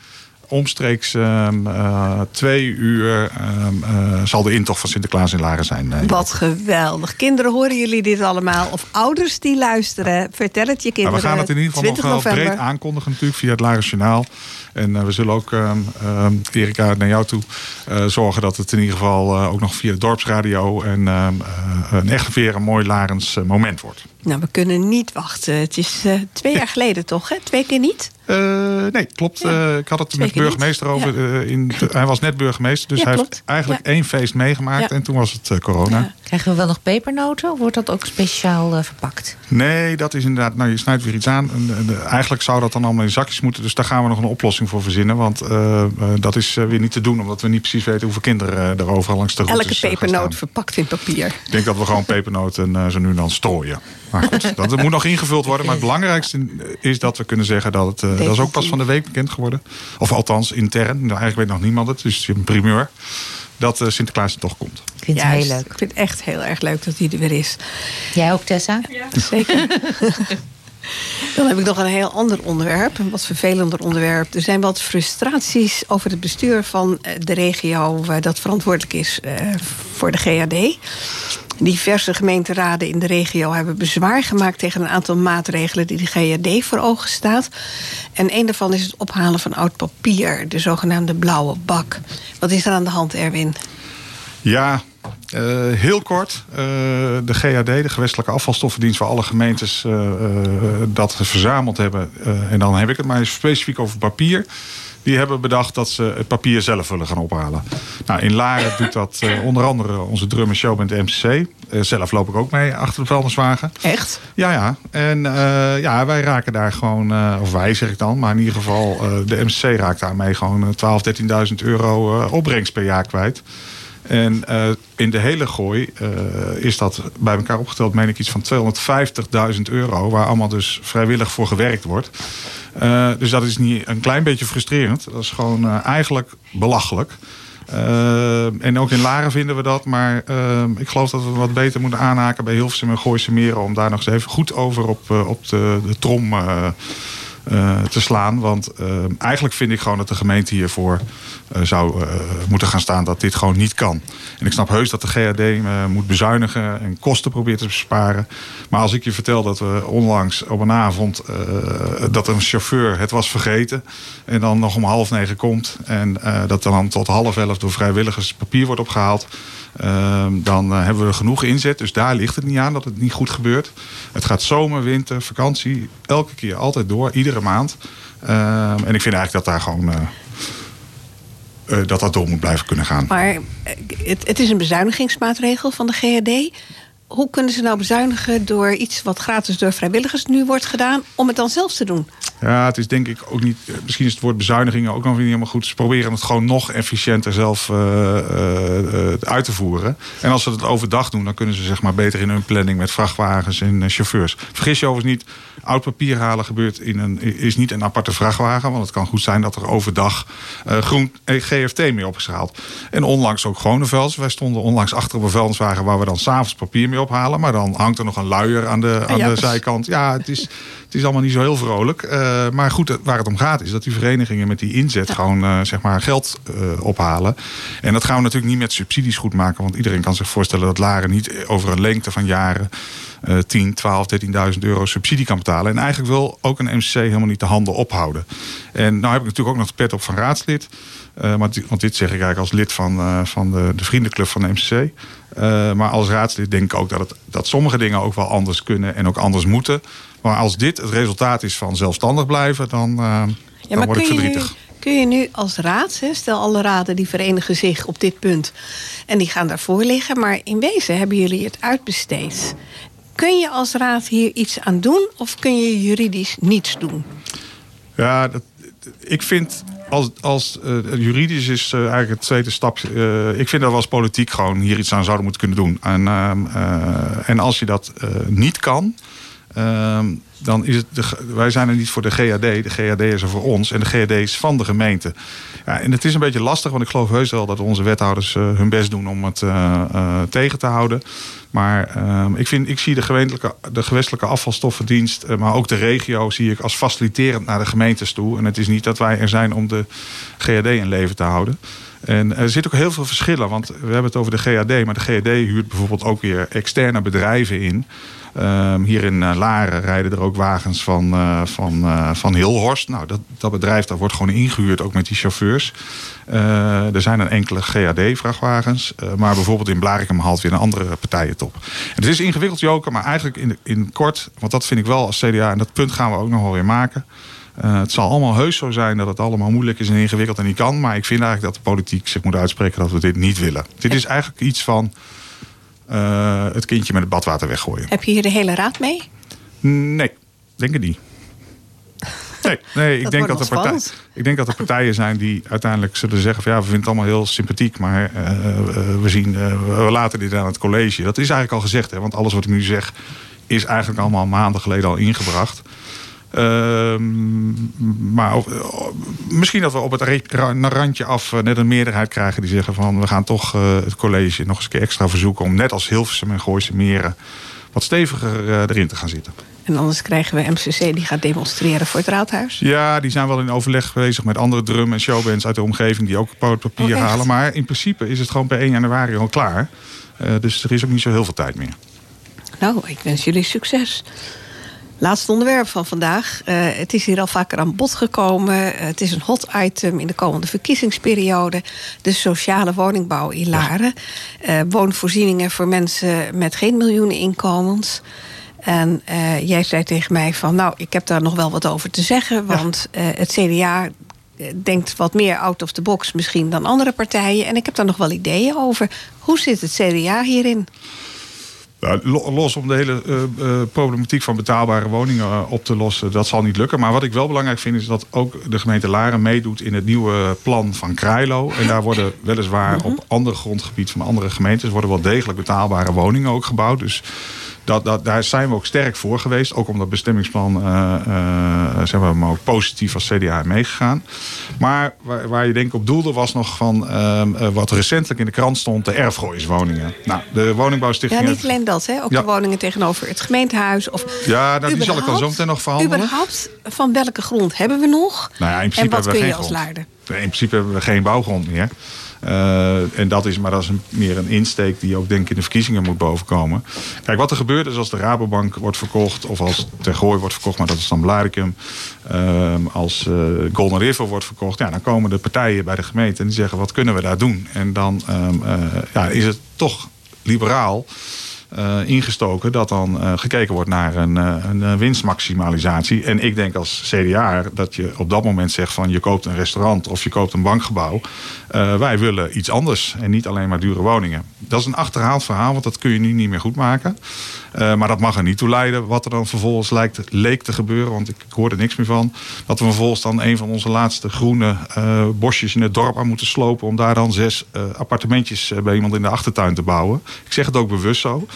omstreeks um, uh, twee uur um, uh, zal de intocht van Sinterklaas in Laren zijn. Uh, Wat geweldig. Kinderen, horen jullie dit allemaal? Of ouders die luisteren? Vertel het je kinderen. Maar we gaan het in ieder geval nog wel breed aankondigen natuurlijk via het Laren Journaal. En we zullen ook, um, Erika, naar jou toe zorgen dat het in ieder geval ook nog via de dorpsradio en een echt weer een mooi Larens moment wordt. Nou, we kunnen niet wachten. Het is twee jaar geleden toch, hè? Twee keer niet? Uh, nee, klopt. Ja. Uh, ik had het met de burgemeester over. Ja. In, hij was net burgemeester, dus ja, hij klopt. heeft eigenlijk één feest meegemaakt. En toen was het corona. Krijgen we wel nog pepernoten of wordt dat ook speciaal verpakt? Nee, dat is inderdaad. Nou, je snijdt weer iets aan. eigenlijk zou dat dan allemaal in zakjes moeten. Dus daar gaan we nog een oplossing voor verzinnen. Want dat is weer niet te doen, omdat we niet precies weten hoeveel kinderen er overal langs de route Elke pepernoot verpakt in papier. Ik denk dat we gewoon pepernoten zo nu en dan strooien. Maar goed, dat moet nog ingevuld worden. Maar het belangrijkste is dat we kunnen zeggen dat het. dat is ook pas van de week bekend geworden. Of althans intern. Nou, eigenlijk weet nog niemand het. Dus het is een primeur. Dat uh, Sinterklaas er toch komt. Ik vind het heel leuk. Ik vind het echt heel erg leuk dat hij er weer is. Jij ook, Tessa? Ja, zeker. Dan heb ik nog een heel ander onderwerp, een wat vervelender onderwerp. Er zijn wat frustraties over het bestuur van de regio dat verantwoordelijk is voor de GAD. Diverse gemeenteraden in de regio hebben bezwaar gemaakt tegen een aantal maatregelen die de GAD voor ogen staat. En een daarvan is het ophalen van oud papier, de zogenaamde blauwe bak. Wat is er aan de hand, Erwin? Ja, uh, heel kort. Uh, de GAD, de gewestelijke afvalstoffendienst, waar alle gemeentes uh, dat verzameld hebben. en dan heb ik het maar specifiek over papier. Die hebben bedacht dat ze het papier zelf willen gaan ophalen. Nou, in Laren doet dat onder andere onze drum en show met de MCC. zelf loop ik ook mee achter de vuilniswagen. Echt? Ja, ja. En ja, wij raken daar gewoon, of wij zeg ik dan, maar in ieder geval de MCC raakt daarmee gewoon 12.000, 13.000 euro opbrengst per jaar kwijt. En uh, in de hele gooi uh, is dat bij elkaar opgeteld, meen ik, iets van 250.000 euro. Waar allemaal dus vrijwillig voor gewerkt wordt. Uh, dus dat is niet een klein beetje frustrerend. Dat is gewoon eigenlijk belachelijk. en ook in Laren vinden we dat. Maar ik geloof dat we wat beter moeten aanhaken bij Hilversum en Gooise Meren. Om daar nog eens even goed over op, op de, de trom te slaan. Want eigenlijk vind ik gewoon dat de gemeente hiervoor zou moeten gaan staan dat dit gewoon niet kan. En ik snap heus dat de GHD moet bezuinigen en kosten probeert te besparen. Maar als ik je vertel dat we onlangs op een avond dat een chauffeur het was vergeten en dan nog om half negen komt en dat dan tot half elf door vrijwilligers papier wordt opgehaald. Dan hebben we genoeg inzet. Dus daar ligt het niet aan dat het niet goed gebeurt. Het gaat zomer, winter, vakantie. Elke keer altijd door. Iedere maand. En ik vind eigenlijk dat daar gewoon... eh, dat dat door moet blijven kunnen gaan. Maar het, het is een bezuinigingsmaatregel van de GHD. Hoe kunnen ze nou bezuinigen door iets wat gratis door vrijwilligers nu wordt gedaan, om het dan zelf te doen? Ja, het is denk ik ook niet. eh, Misschien is het woord bezuinigingen ook nog niet helemaal goed. Ze proberen het gewoon nog efficiënter zelf uh, uh, uit te voeren. En als ze het overdag doen, dan kunnen ze zeg maar beter in hun planning met vrachtwagens en chauffeurs. Vergis je overigens niet, oud papier halen gebeurt in een, is niet een aparte vrachtwagen. Want het kan goed zijn dat er overdag groen GFT mee op is gehaald. En onlangs ook gewone vuils. Wij stonden onlangs achter op een vuilniswagen waar we dan s'avonds papier mee ophalen. Maar dan hangt er nog een luier aan de, aan de zijkant. Ja, het is, het is allemaal niet zo heel vrolijk. Uh, maar goed, waar het om gaat is dat die verenigingen met die inzet ja. gewoon uh, zeg maar geld uh, ophalen. En dat gaan we natuurlijk niet met subsidies goed maken. Want iedereen kan zich voorstellen dat Laren niet over een lengte van jaren 10, 12, 13.000 euro subsidie kan betalen. En eigenlijk wil ook een MCC helemaal niet de handen ophouden. En nou heb ik natuurlijk ook nog de pet op van raadslid. Want, want, dit zeg ik eigenlijk als lid van, van de, de, vriendenclub van de MCC. Uh, maar als raadslid denk ik ook dat, het, dat sommige dingen ook wel anders kunnen en ook anders moeten. Maar als dit het resultaat is van zelfstandig blijven, dan, ja, dan word ik verdrietig. Je, kun je nu als raad, hè, stel alle raden die verenigen zich op dit punt en die gaan daarvoor liggen, maar in wezen hebben jullie het uitbesteed. Kun je als raad hier iets aan doen of kun je juridisch niets doen? Ja, dat, ik vind als, als uh, juridisch is uh, eigenlijk het tweede stapje. Uh, ik vind dat we als politiek gewoon hier iets aan zouden moeten kunnen doen. En, en als je dat niet kan, ehm, dan is het. De, wij zijn er niet voor de GAD. De GAD is er voor ons en de GAD is van de gemeente. Ja, en het is een beetje lastig, want ik geloof heus wel dat onze wethouders hun best doen om het tegen te houden. Maar um, ik, vind, ik zie de, de gewestelijke afvalstoffendienst, maar ook de regio, zie ik als faciliterend naar de gemeentes toe. En het is niet dat wij er zijn om de GAD in leven te houden. En er zitten ook heel veel verschillen, want we hebben het over de GAD, maar de GAD huurt bijvoorbeeld ook weer externe bedrijven in. Um, hier in uh, Laren rijden er ook wagens van, uh, van, uh, van Hilhorst. Nou, dat, dat bedrijf dat wordt gewoon ingehuurd, ook met die chauffeurs. er zijn een enkele GAD-vrachtwagens. maar bijvoorbeeld in Blarikum haalt weer een andere partij het op. Het is ingewikkeld, Joker, maar eigenlijk in, in kort... want dat vind ik wel als CDA, en dat punt gaan we ook nog wel weer maken... Het zal allemaal heus zo zijn dat het allemaal moeilijk is en ingewikkeld en niet kan. Maar ik vind eigenlijk dat de politiek zich moet uitspreken dat we dit niet willen. Dit is eigenlijk iets van het kindje met het badwater weggooien. Heb je hier de hele raad mee? Nee, denk ik niet. Nee, nee ik, denk dat de partij, ik denk dat er partijen zijn die uiteindelijk zullen zeggen: van ja, we vinden het allemaal heel sympathiek, maar uh, we, zien, we laten dit aan het college. Dat is eigenlijk al gezegd, hè, want alles wat ik nu zeg is eigenlijk allemaal maanden geleden al ingebracht. Uh, maar of, misschien dat we op het randje af net een meerderheid krijgen die zeggen van we gaan toch uh, het college nog eens een keer extra verzoeken om net als Hilversum en Gooise Meren wat steviger erin te gaan zitten. En anders krijgen we MCC die gaat demonstreren voor het raadhuis? Ja, die zijn wel in overleg bezig met andere drum- en showbands uit de omgeving die ook papier oh, halen. Maar in principe is het gewoon per 1 januari al klaar. Uh, dus er is ook niet zo heel veel tijd meer. Nou, ik wens jullie succes. Laatste onderwerp van vandaag. Uh, het is hier al vaker aan bod gekomen. Uh, het is een hot item in de komende verkiezingsperiode. De sociale woningbouw in Laren. Uh, woonvoorzieningen voor mensen met geen miljoenen inkomens. En jij zei tegen mij van... nou, ik heb daar nog wel wat over te zeggen. Want ja. het CDA denkt wat meer out of the box misschien dan andere partijen. En ik heb daar nog wel ideeën over. Hoe zit het CDA hierin? Ja, los om de hele uh, uh, problematiek van betaalbare woningen uh, op te lossen, dat zal niet lukken. Maar wat ik wel belangrijk vind, is dat ook de gemeente Laren meedoet in het nieuwe plan van Krailo. En daar worden weliswaar op ander grondgebied van andere gemeentes worden wel degelijk betaalbare woningen ook gebouwd. Dus dat, dat, daar zijn we ook sterk voor geweest. Ook om dat bestemmingsplan uh, uh, zijn we maar ook positief als CDA meegegaan. Maar waar, waar, je denk ik op doelde was nog van uh, wat recentelijk in de krant stond, de erfgooieswoningen. Nou, de woningbouwstichting... Ja, niet alleen dat, hè? ook ja. de woningen tegenover het gemeentehuis. Of ja, nou, die zal ik dan zo meteen nog verhandelen. Überhaupt, van welke grond hebben we nog? Nou ja, in principe en wat hebben we kun geen je als? In principe hebben we geen bouwgrond meer. Uh, en dat is, maar dat een, meer een insteek die ook denk ik in de verkiezingen moet bovenkomen. Kijk, wat er gebeurt is als de Rabobank wordt verkocht of als Tergooi wordt verkocht, maar dat is dan Blaricum. Uh, als uh, Golden River wordt verkocht, ja, dan komen de partijen bij de gemeente en die zeggen wat kunnen we daar doen? En dan ja, is het toch liberaal eh, ingestoken dat dan eh, gekeken wordt naar een, uh, een winstmaximalisatie. En ik denk als CDA dat je op dat moment zegt van je koopt een restaurant of je koopt een bankgebouw. wij willen iets anders en niet alleen maar dure woningen. Dat is een achterhaald verhaal, want dat kun je nu niet meer goed maken. maar dat mag er niet toe leiden wat er dan vervolgens lijkt, leek te gebeuren, want ik, ik hoor er niks meer van. Dat we vervolgens dan een van onze laatste groene bosjes in het dorp aan moeten slopen om daar dan zes appartementjes bij iemand in de achtertuin te bouwen. Ik zeg het ook bewust zo.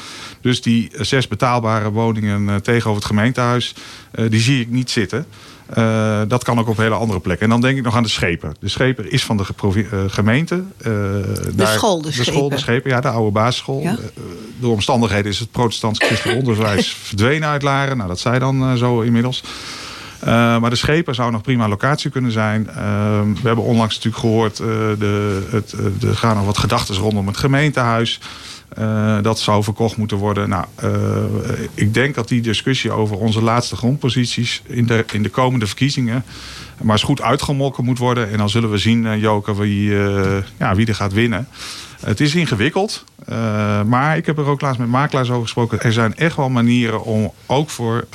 Dus die zes betaalbare woningen eh, tegenover het gemeentehuis, eh, die zie ik niet zitten. Uh, dat kan ook op hele andere plekken. En dan denk ik nog aan de scheper. De scheper is van de gemeente. Uh, de daar, school, de, de school, de scheper, ja, de oude basisschool. Ja? door omstandigheden is het protestants christelijk onderwijs verdwenen uit Laren. Nou, dat zij dan zo inmiddels. maar de scheper zou nog prima locatie kunnen zijn. we hebben onlangs natuurlijk gehoord, de, het, er gaan nog wat gedachten rondom het gemeentehuis. Uh, dat zou verkocht moeten worden. Nou, uh, ik denk dat die discussie over onze laatste grondposities in de, in de komende verkiezingen maar eens goed uitgemolken moet worden. En dan zullen we zien, uh, Joke, wie, ja, wie er gaat winnen. Het is ingewikkeld, maar ik heb er ook laatst met makelaars over gesproken. Er zijn echt wel manieren om ook voor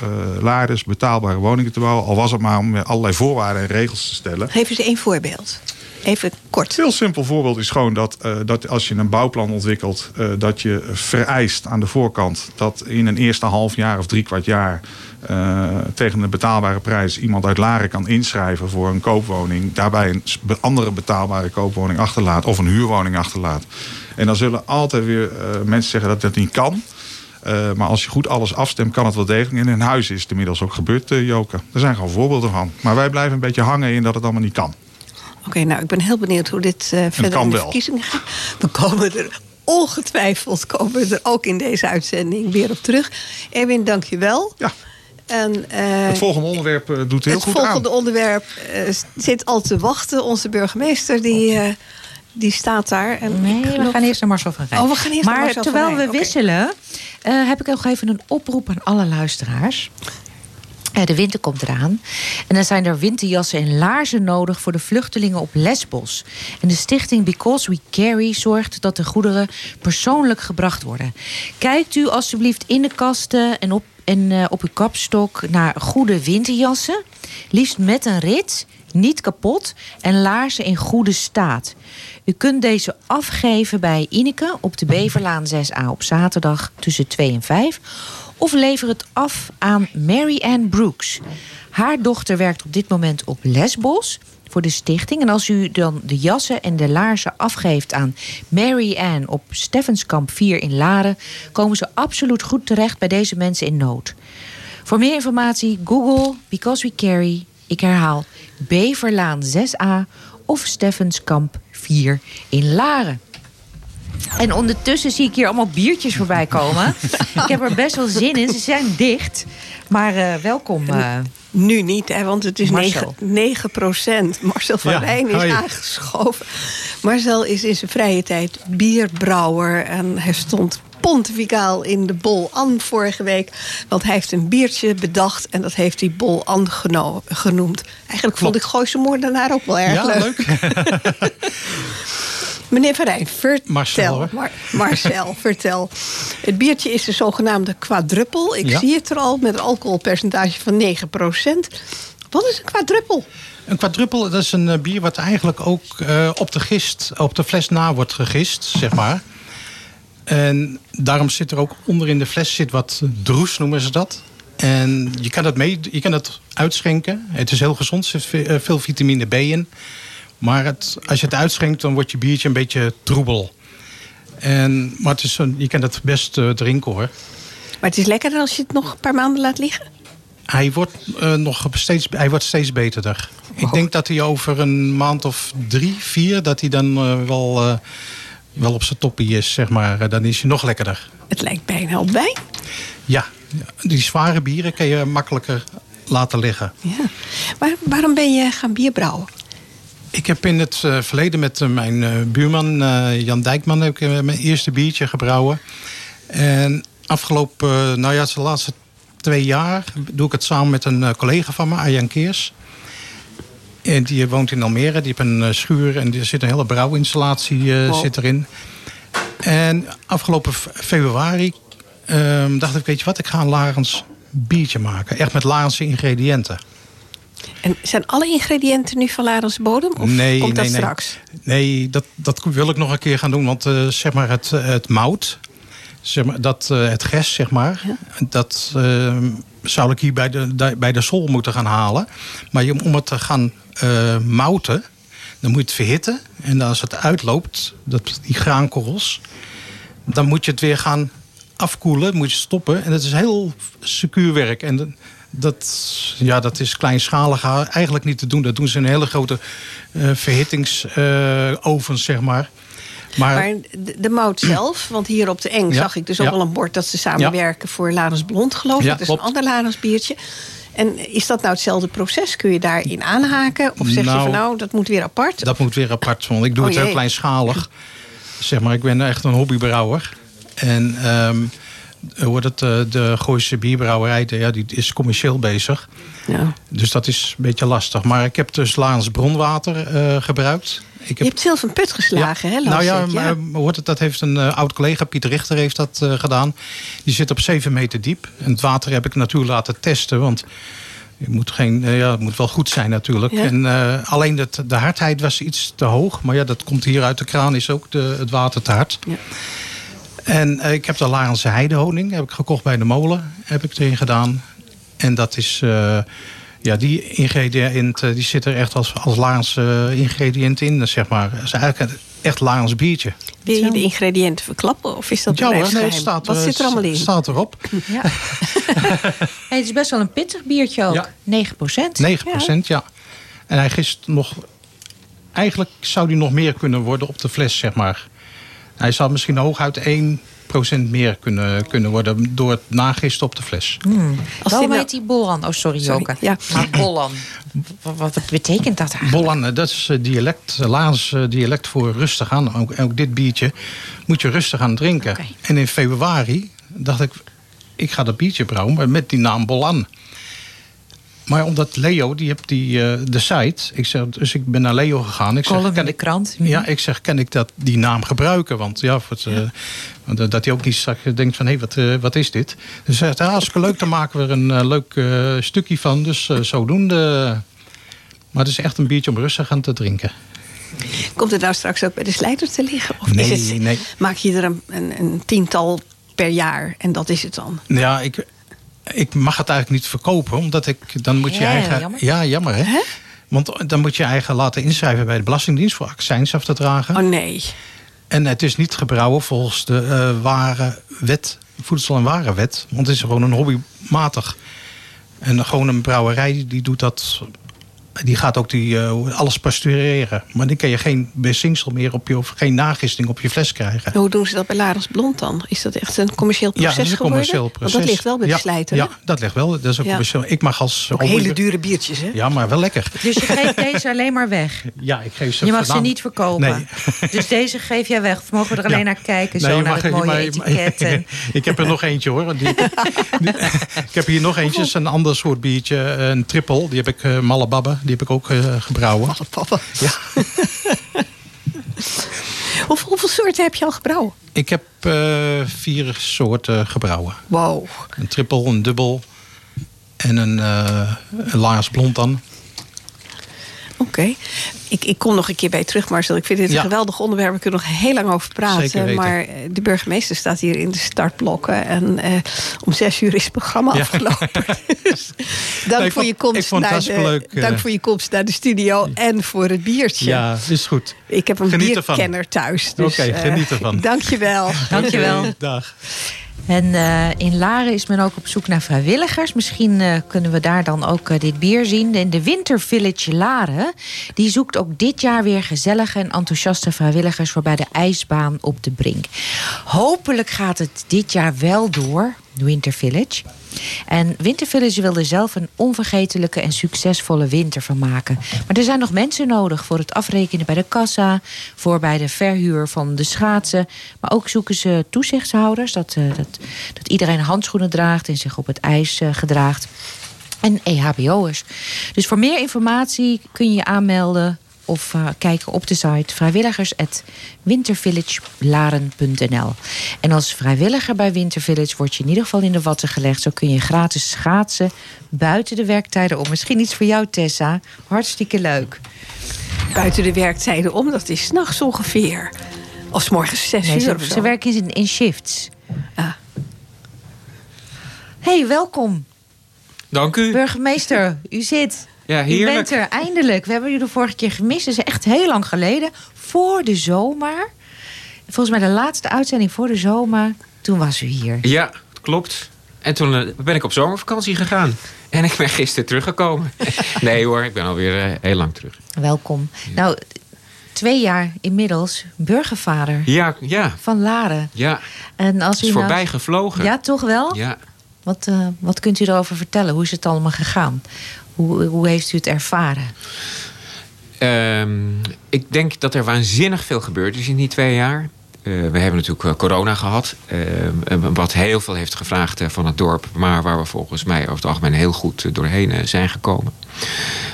uh, betaalbare woningen te bouwen. Al was het maar om allerlei voorwaarden en regels te stellen. Geef eens één voorbeeld. Even kort. Een heel simpel voorbeeld is gewoon dat, uh, dat als je een bouwplan ontwikkelt, uh, dat je vereist aan de voorkant dat in een eerste half jaar of drie kwart jaar uh, tegen een betaalbare prijs iemand uit Laren kan inschrijven voor een koopwoning. Daarbij een andere betaalbare koopwoning achterlaat of een huurwoning achterlaat. En dan zullen altijd weer mensen zeggen dat dat niet kan. Maar als je goed alles afstemt, kan het wel degelijk. En in huis is het inmiddels ook gebeurd, uh, Joke. Er zijn gewoon voorbeelden van. Maar wij blijven een beetje hangen in dat het allemaal niet kan. Oké, nou, ik ben heel benieuwd hoe dit uh, verder in de verkiezingen gaat. We komen er ongetwijfeld komen we er ook in deze uitzending weer op terug. Erwin, dank je wel. Ja. En, uh, het volgende onderwerp uh, doet heel goed aan. Het volgende onderwerp zit al te wachten. Onze burgemeester die, die staat daar. En nee, we gaan eerst naar Marcel van Rijn. Oh, we gaan eerst maar naar Marcel terwijl we wisselen, heb ik nog even een oproep aan alle luisteraars. Eh, de winter komt eraan. En dan zijn er winterjassen en laarzen nodig voor de vluchtelingen op Lesbos. En de stichting Because We Carry zorgt dat de goederen persoonlijk gebracht worden. Kijkt u alstublieft in de kasten en op, en, uh, op uw kapstok naar goede winterjassen. Liefst met een rit, niet kapot en laarzen in goede staat. U kunt deze afgeven bij Ineke op de Beverlaan 6a op zaterdag tussen 2 en 5 of lever het af aan Mary Ann Brooks. Haar dochter werkt op dit moment op Lesbos voor de stichting. En als u dan de jassen en de laarzen afgeeft aan Mary Ann op Steffenskamp 4 in Laren, komen ze absoluut goed terecht bij deze mensen in nood. Voor meer informatie Google Because We Carry, ik herhaal, Beverlaan 6a of Steffenskamp 4 in Laren. En ondertussen zie ik hier allemaal biertjes voorbij komen. ik heb er best wel zin in. Ze zijn dicht. Maar uh, welkom. Uh, nu niet, hè, want het is Marcel. 9, 9 procent. Marcel van ja, Rijn is hoi. aangeschoven. Marcel is in zijn vrije tijd bierbrouwer. En hij stond pontificaal in de Bol An vorige week. Want hij heeft een biertje bedacht en dat heeft hij Bol An genoemd. Eigenlijk vond ik Gooise Moordenaar ook wel erg ja, leuk. leuk. Meneer Van Rijn, vertel. Marcel, Mar Marcel, vertel. Het biertje is de zogenaamde quadruppel. Ik zie het er al met een alcoholpercentage van 9%. Wat is een quadruppel? Een quadruppel dat is een eh, bier wat eigenlijk ook uh, op de gist, op de fles na wordt gegist, zeg maar. En daarom zit er ook onder in de fles zit wat droes, noemen ze dat. En je kan het, mee, je kan het uitschenken. Het is heel gezond, er zit eh, veel vitamine B in. Maar het, als je het uitschenkt, dan wordt je biertje een beetje troebel. En, maar het is een, je kan het best uh, drinken hoor. Maar het is lekkerder als je het nog een paar maanden laat liggen? Hij wordt, uh, nog steeds, hij wordt steeds beterder. Oh. Ik denk dat hij over een maand of drie, vier... dat hij dan uh, wel, wel op zijn toppie is, zeg maar. dan is hij nog lekkerder. Het lijkt bijna op wijn. Ja, die zware bieren kan je makkelijker laten liggen. Ja. Maar waarom ben je gaan bierbrouwen? Ik heb in het uh, verleden met uh, mijn uh, buurman Jan Dijkman heb ik, mijn eerste biertje gebrouwen. En afgelopen, nou ja, de laatste twee jaar doe ik het samen met een collega van me, Arjan Keers. En die woont in Almere, die heeft een schuur en er zit een hele brouwinstallatie wow. zit erin. En afgelopen februari ehm, dacht ik, weet je wat, ik ga een Larens biertje maken. Echt met Larense ingrediënten. En zijn alle ingrediënten nu van Larens bodem? Of nee, komt dat nee, straks? Nee, dat, dat wil ik nog een keer gaan doen. Want eh, zeg maar het, het mout, zeg maar, dat, eh, het gres, zeg maar, dat eh, zou ik hier bij de, bij de sol moeten gaan halen. Maar om het te gaan eh, mouten, dan moet je het verhitten. En als het uitloopt, dat, die graankorrels, dan moet je het weer gaan afkoelen, moet je stoppen. En dat is heel secuur werk. En dat- ja, dat is kleinschalig eigenlijk niet te doen. Dat doen ze in hele grote eh verhittingsovens, zeg maar. Maar, Maar de, de mout zelf, want hier op de Eng Ja, zag ik dus ook ja. al een bord dat ze samenwerken voor Larens Blond, geloof ik. Dat is een ander Larens biertje. En is dat nou hetzelfde proces? Kun je daarin aanhaken? Of zeg je Nou, van nou, dat moet weer apart? dat moet weer apart. Want ik doe Oh het heel kleinschalig. Zeg maar, ik ben echt een hobbybrouwer. En ehm wordt het, eh, de Gooise bierbrouwerij ja, die is commercieel bezig. Ja. Dus dat is een beetje lastig. Maar ik heb dus Laans bronwater eh, gebruikt. Ik Je heb, hebt zelf een put geslagen, hè? las nou ja, ik, maar, hoort het, dat heeft een eh, oud collega, Pieter Richter, heeft dat eh, gedaan. Die zit op 7 meter diep. En het water heb ik natuurlijk laten testen. Want je moet geen, eh, ja, het moet wel goed zijn natuurlijk. Ja. En, eh, alleen dat, de hardheid was iets te hoog. Maar ja, dat komt hier uit de kraan, is ook de, het water te hard. Ja. En eh, ik heb de Larense heidehoning, heb ik gekocht bij de molen, heb ik erin gedaan. En dat is, eh, ja, die ingrediënt, eh, die zit er echt als, als Larense ingrediënt in, zeg maar. Is eigenlijk een echt Laans biertje. Wil je de ingrediënten verklappen? Of is dat Ja hoor, nee, staat, Wat zit er allemaal in? staat erop. Ja. Hey, het is best wel een pittig biertje ook. Ja. 9 procent. 9 procent, ja. En hij gist nog... Eigenlijk zou die nog meer kunnen worden op de fles, zeg maar. Hij zou misschien hooguit 1 procent meer kunnen, kunnen worden... door het nagisten op de fles. Als Waarom dit nou- heet die Bollan? Oh, sorry, Joke. ja. Maar Bollan. Wat, wat betekent dat eigenlijk? Bollan, eh, dat is eh, dialect, eh, Laans dialect voor rustig aan. Ook, ook dit biertje moet je rustig aan drinken. En in februari dacht ik, ik ga dat biertje brouwen maar met die naam Bollan. Maar omdat Leo, die heeft die, eh, de site. Ik zeg, dus ik ben naar Leo gegaan. Ik zeg, Column in kan de ik- krant. Ja, ik zeg, kan ik dat, die naam gebruiken? Want ja, eh, want, eh, dat hij ook niet straks denkt van, hé, wat, eh, wat is dit? Dus hij zegt, ja, hartstikke leuk, dan maken we er een leuk eh, stukje van. Dus eh, zodoende. Maar het is echt een biertje om rustig aan te drinken. Komt het nou straks ook bij de slijter te liggen? Of Nee, is het, nee. maak je er een, een, een tiental per jaar en dat is het dan? Ja, ik, ik mag het eigenlijk niet verkopen, omdat ik dan moet je Ja, eigen. jammer. Ja, jammer hè? Want dan moet je eigen laten inschrijven bij de Belastingdienst voor accijns af te dragen. Oh nee. En het is niet gebrouwen volgens de eh ware wet, voedsel- en warenwet. Want het is gewoon een hobbymatig. En gewoon een brouwerij die doet dat. Die gaat ook die, eh, alles pasteureren. Maar dan kan je geen bezinksel meer op je, of geen nagisting op je fles krijgen. Hoe doen ze dat bij Larens Blond dan? Is dat echt een commercieel proces ja, dat is een geworden? commercieel proces. Want dat ligt wel bij ja, de slijter. Ja, dat ligt wel. Dat is ook Ja. commercieel. Ik mag als Ook hele dure biertjes, hè? Ja, maar wel lekker. Dus je geeft deze alleen maar weg. Ja, ik geef ze Je mag ze niet verkopen. Nee. Dus deze geef jij weg. Of mogen we er alleen Ja. naar kijken? Nee, zo je naar mag- het mooie etiket. En... ik heb er nog eentje hoor. Die, die- ik heb hier nog eentje, is een ander soort biertje. Een triple, die heb ik, uh, Malababbe, die heb ik ook uh, gebrouwen. Papa. Ja. hoeveel, hoeveel soorten heb je al gebrouwen? Ik heb uh, vier soorten gebrouwen. Wow. Een triple, een dubbel en een, uh, een Laars blond dan. Oké. Okay. Ik, ik kom nog een keer bij terug, Marcel. Ik vind dit een Ja. geweldig onderwerp. We kunnen nog heel lang over praten. Maar eh, de burgemeester staat hier in de startblokken. En uh, om zes uur is het programma ja. afgelopen. dus dank, nee, voor je komst naar de, leuk, dank voor je komst naar de studio en voor het biertje. Ja, is goed. Ik heb een geniet bierkenner ervan. thuis. Dus, Oké, okay, geniet ervan. Uh, dank je wel. Dank je wel. Dag. En uh, in Laren is men ook op zoek naar vrijwilligers. Misschien uh, kunnen we daar dan ook uh, dit bier zien. En de Winter Village Laren die zoekt ook dit jaar weer gezellige en enthousiaste vrijwilligers voor bij de ijsbaan op de Brink. Hopelijk gaat het dit jaar wel door, Winter Village. En Winter Village wil er zelf een onvergetelijke en succesvolle winter van maken. Maar er zijn nog mensen nodig voor het afrekenen bij de kassa, voor bij de verhuur van de schaatsen. Maar ook zoeken ze toezichtshouders, dat, uh, dat, dat iedereen handschoenen draagt en zich op het ijs uh, gedraagt. En EHBO'ers. Dus voor meer informatie kun je je aanmelden of uh, kijken op de site vrijwilligers.wintervillagelaren.nl. En als vrijwilliger bij Wintervillage word je in ieder geval in de watten gelegd. Zo kun je gratis schaatsen buiten de werktijden om. Misschien iets voor jou, Tessa. Hartstikke leuk. Buiten de werktijden om, dat is s'nachts ongeveer. Of s morgens zes Nee, uur ze, of zo. ze werken in, in shifts. Ah. hey, welkom. Dank u. Burgemeester, u zit. Ja, U heerlijk. bent er eindelijk. We hebben u de vorige keer gemist. Dat is echt heel lang geleden. Voor de zomer. Volgens mij de laatste uitzending voor de zomer. Toen was u hier. Ja, het klopt. En toen eh, ben ik op zomervakantie gegaan. En ik ben gisteren teruggekomen. nee hoor, ik ben alweer eh, heel lang terug. Welkom. Nou, twee jaar inmiddels burgervader Ja, ja, van Laren. ja. En als Het is u nou- voorbij gevlogen. Ja, toch wel? Ja. Wat, eh, wat kunt u erover vertellen? Hoe is het allemaal gegaan? Hoe, heeft u het ervaren? Ehm, ik denk dat er waanzinnig veel gebeurd is in die twee jaar. Eh, we hebben natuurlijk eh, corona gehad. ehm, wat heel veel heeft gevraagd eh, van het dorp. Maar waar we volgens mij over het algemeen heel goed doorheen zijn gekomen.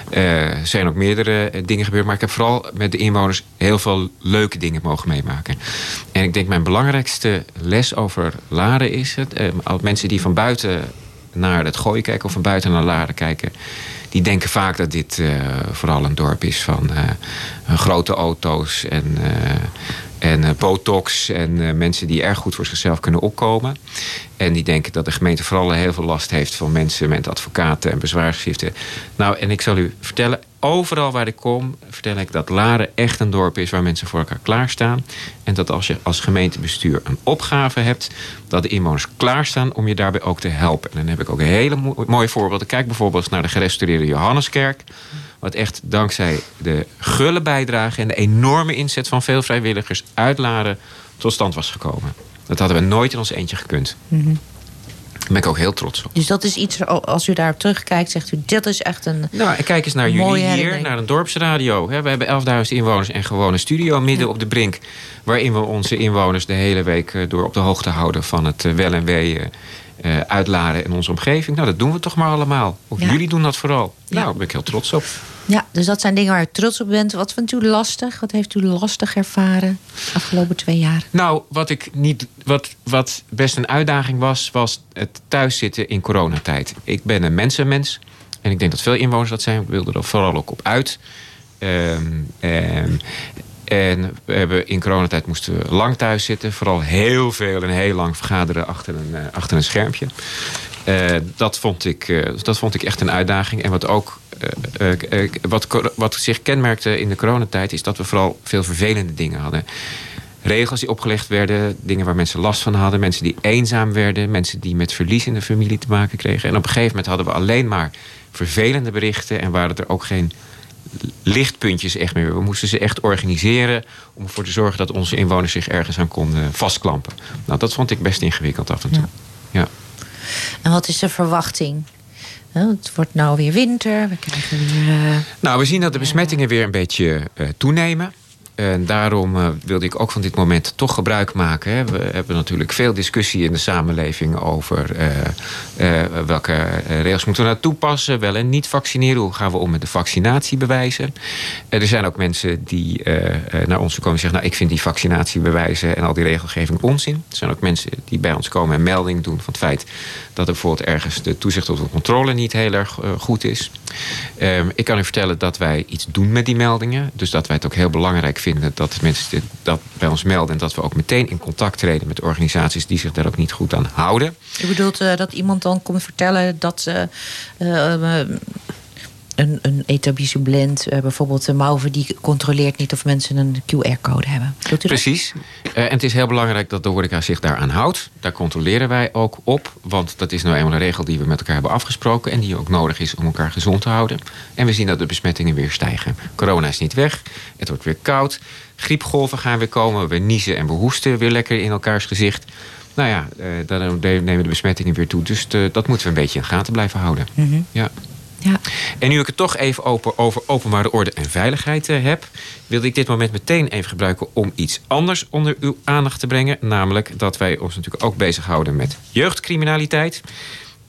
Er zijn ook meerdere dingen gebeurd. Maar ik heb vooral met de inwoners heel veel leuke dingen mogen meemaken. En ik denk mijn belangrijkste les over Laren is het. mensen die van buiten naar het gooien kijken of van buiten naar Laren kijken. Die denken vaak dat dit eh, vooral een dorp is van eh, grote auto's en, eh, en botox. En mensen die erg goed voor zichzelf kunnen opkomen. En die denken dat de gemeente vooral heel veel last heeft van mensen met advocaten en bezwaarschriften. Nou, en ik zal u vertellen, overal waar ik kom, vertel ik dat Laren echt een dorp is waar mensen voor elkaar klaarstaan. En dat als je als gemeentebestuur een opgave hebt, dat de inwoners klaarstaan om je daarbij ook te helpen. En dan heb ik ook een hele mo- mooie voorbeelden. Kijk bijvoorbeeld naar de gerestaureerde Johanneskerk. Wat echt dankzij de gulle bijdrage en de enorme inzet van veel vrijwilligers uit Laren tot stand was gekomen. Dat hadden we nooit in ons eentje gekund. Daar ben ik ook heel trots op. Dus dat is iets, als u daarop terugkijkt, zegt u, dat is echt een... Nou, en kijk eens naar jullie hier, naar een dorpsradio. We hebben 11.000 inwoners en gewoon een studio midden op de brink. Waarin we onze inwoners de hele week eh, door op de hoogte houden van het eh, wel en wee eh, uitladen in onze omgeving. Nou, dat doen we toch maar allemaal. Of Ja. jullie doen dat vooral. Nou, daar ben ik heel trots op. Ja, dus dat zijn dingen waar u trots op bent. Wat vindt u lastig? Wat heeft u lastig ervaren afgelopen twee jaar? Nou, wat, ik niet, wat, wat best een uitdaging was, was het thuiszitten in coronatijd. Ik ben een mensenmens. En ik denk dat veel inwoners dat zijn. We wilden er vooral ook op uit. Ehm, ehm, en we hebben in coronatijd moesten we lang thuis zitten. Vooral heel veel en heel lang vergaderen achter een, eh, achter een schermpje. Eh, dat, vond ik, eh, dat vond ik echt een uitdaging. En wat ook wat, cor- wat zich kenmerkte in de coronatijd... is dat we vooral veel vervelende dingen hadden. Regels die opgelegd werden, dingen waar mensen last van hadden... mensen die eenzaam werden, mensen die met verlies in de familie te maken kregen. En op een gegeven moment hadden we alleen maar vervelende berichten... en waren er ook geen lichtpuntjes echt meer. We moesten ze echt organiseren om ervoor te zorgen... dat onze inwoners zich ergens aan konden vastklampen. Nou, dat vond ik best ingewikkeld af en toe. ja. En wat is de verwachting? Het wordt nou weer winter. We krijgen eh, Nou, we zien dat de besmettingen weer een beetje eh, toenemen. En daarom eh, wilde ik ook van dit moment toch gebruik maken. Hè. We hebben natuurlijk veel discussie in de samenleving over eh, eh, welke regels moeten we nou toepassen, wel en niet vaccineren. Hoe gaan we om met de vaccinatiebewijzen? Er zijn ook mensen die naar ons komen en zeggen: Nou, ik vind die vaccinatiebewijzen en al die regelgeving onzin. Er zijn ook mensen die bij ons komen en melding doen van het feit dat er bijvoorbeeld ergens de toezicht of de controle niet heel erg goed is. Ehm, ik kan u vertellen dat wij iets doen met die meldingen. Dus dat wij het ook heel belangrijk vinden dat mensen dit, dat bij ons melden. En dat we ook meteen in contact treden met organisaties die zich daar ook niet goed aan houden. U bedoelt eh, dat iemand dan komt vertellen dat ze eh, eh, een, een etablissement, eh, bijvoorbeeld de Mauve, die controleert niet of mensen een QR-code hebben. Precies. Eh, en het is heel belangrijk dat de horeca zich daaraan houdt. Daar controleren wij ook op. Want dat is nou eenmaal een regel die we met elkaar hebben afgesproken. En die ook nodig is om elkaar gezond te houden. En we zien dat de besmettingen weer stijgen. Corona is niet weg. Het wordt weer koud. Griepgolven gaan weer komen. We niezen en we hoesten weer lekker in elkaars gezicht. Nou ja, eh, dan nemen de besmettingen weer toe. Dus dat moeten we een beetje in de gaten blijven houden. Mhm. Ja. Ja. En nu ik het toch even open, over openbare orde en veiligheid eh, heb, wilde ik dit moment meteen even gebruiken om iets anders onder uw aandacht te brengen. Namelijk dat wij ons natuurlijk ook bezighouden met jeugdcriminaliteit.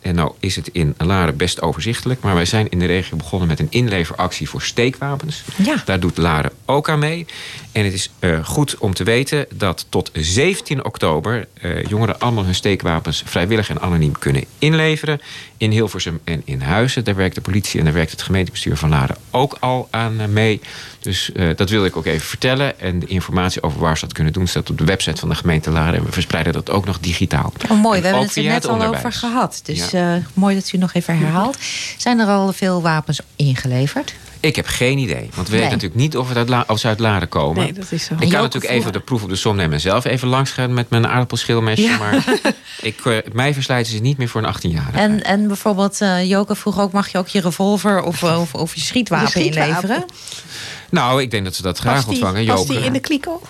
En nou is het in Laren best overzichtelijk. Maar wij zijn in de regio begonnen met een inleveractie voor steekwapens. Ja. Daar doet Laren ook aan mee. En het is eh, goed om te weten dat tot 17 oktober eh, jongeren allemaal hun steekwapens vrijwillig en anoniem kunnen inleveren. In Hilversum en in Huizen. Daar werkt de politie en daar werkt het gemeentebestuur van Laren ook al aan eh, mee. Dus dat wilde ik ook even vertellen. En de informatie over waar ze dat kunnen doen staat op de website van de gemeente Laren. En we verspreiden dat ook nog digitaal. Oh, mooi, En we hebben het er net al over gehad. Dus Ja. Eh, mooi dat u nog even herhaalt. Zijn er al veel wapens ingeleverd? Ik heb geen idee. Want we Nee. weten natuurlijk niet of, het uit La- of ze uit Laren komen. Nee, dat is zo. Ik kan natuurlijk even de proef op de som nemen en zelf even langs gaan met mijn aardappelschilmesje. Ja. Maar ik, eh, mij verslijten ze niet meer voor een 18-jarige. En, en bijvoorbeeld, eh Joke vroeg ook, mag je ook je revolver of, of, of je schietwapen, inleveren? Nou, ik denk dat ze dat graag Past die, ontvangen. past Joke. die in de kliko?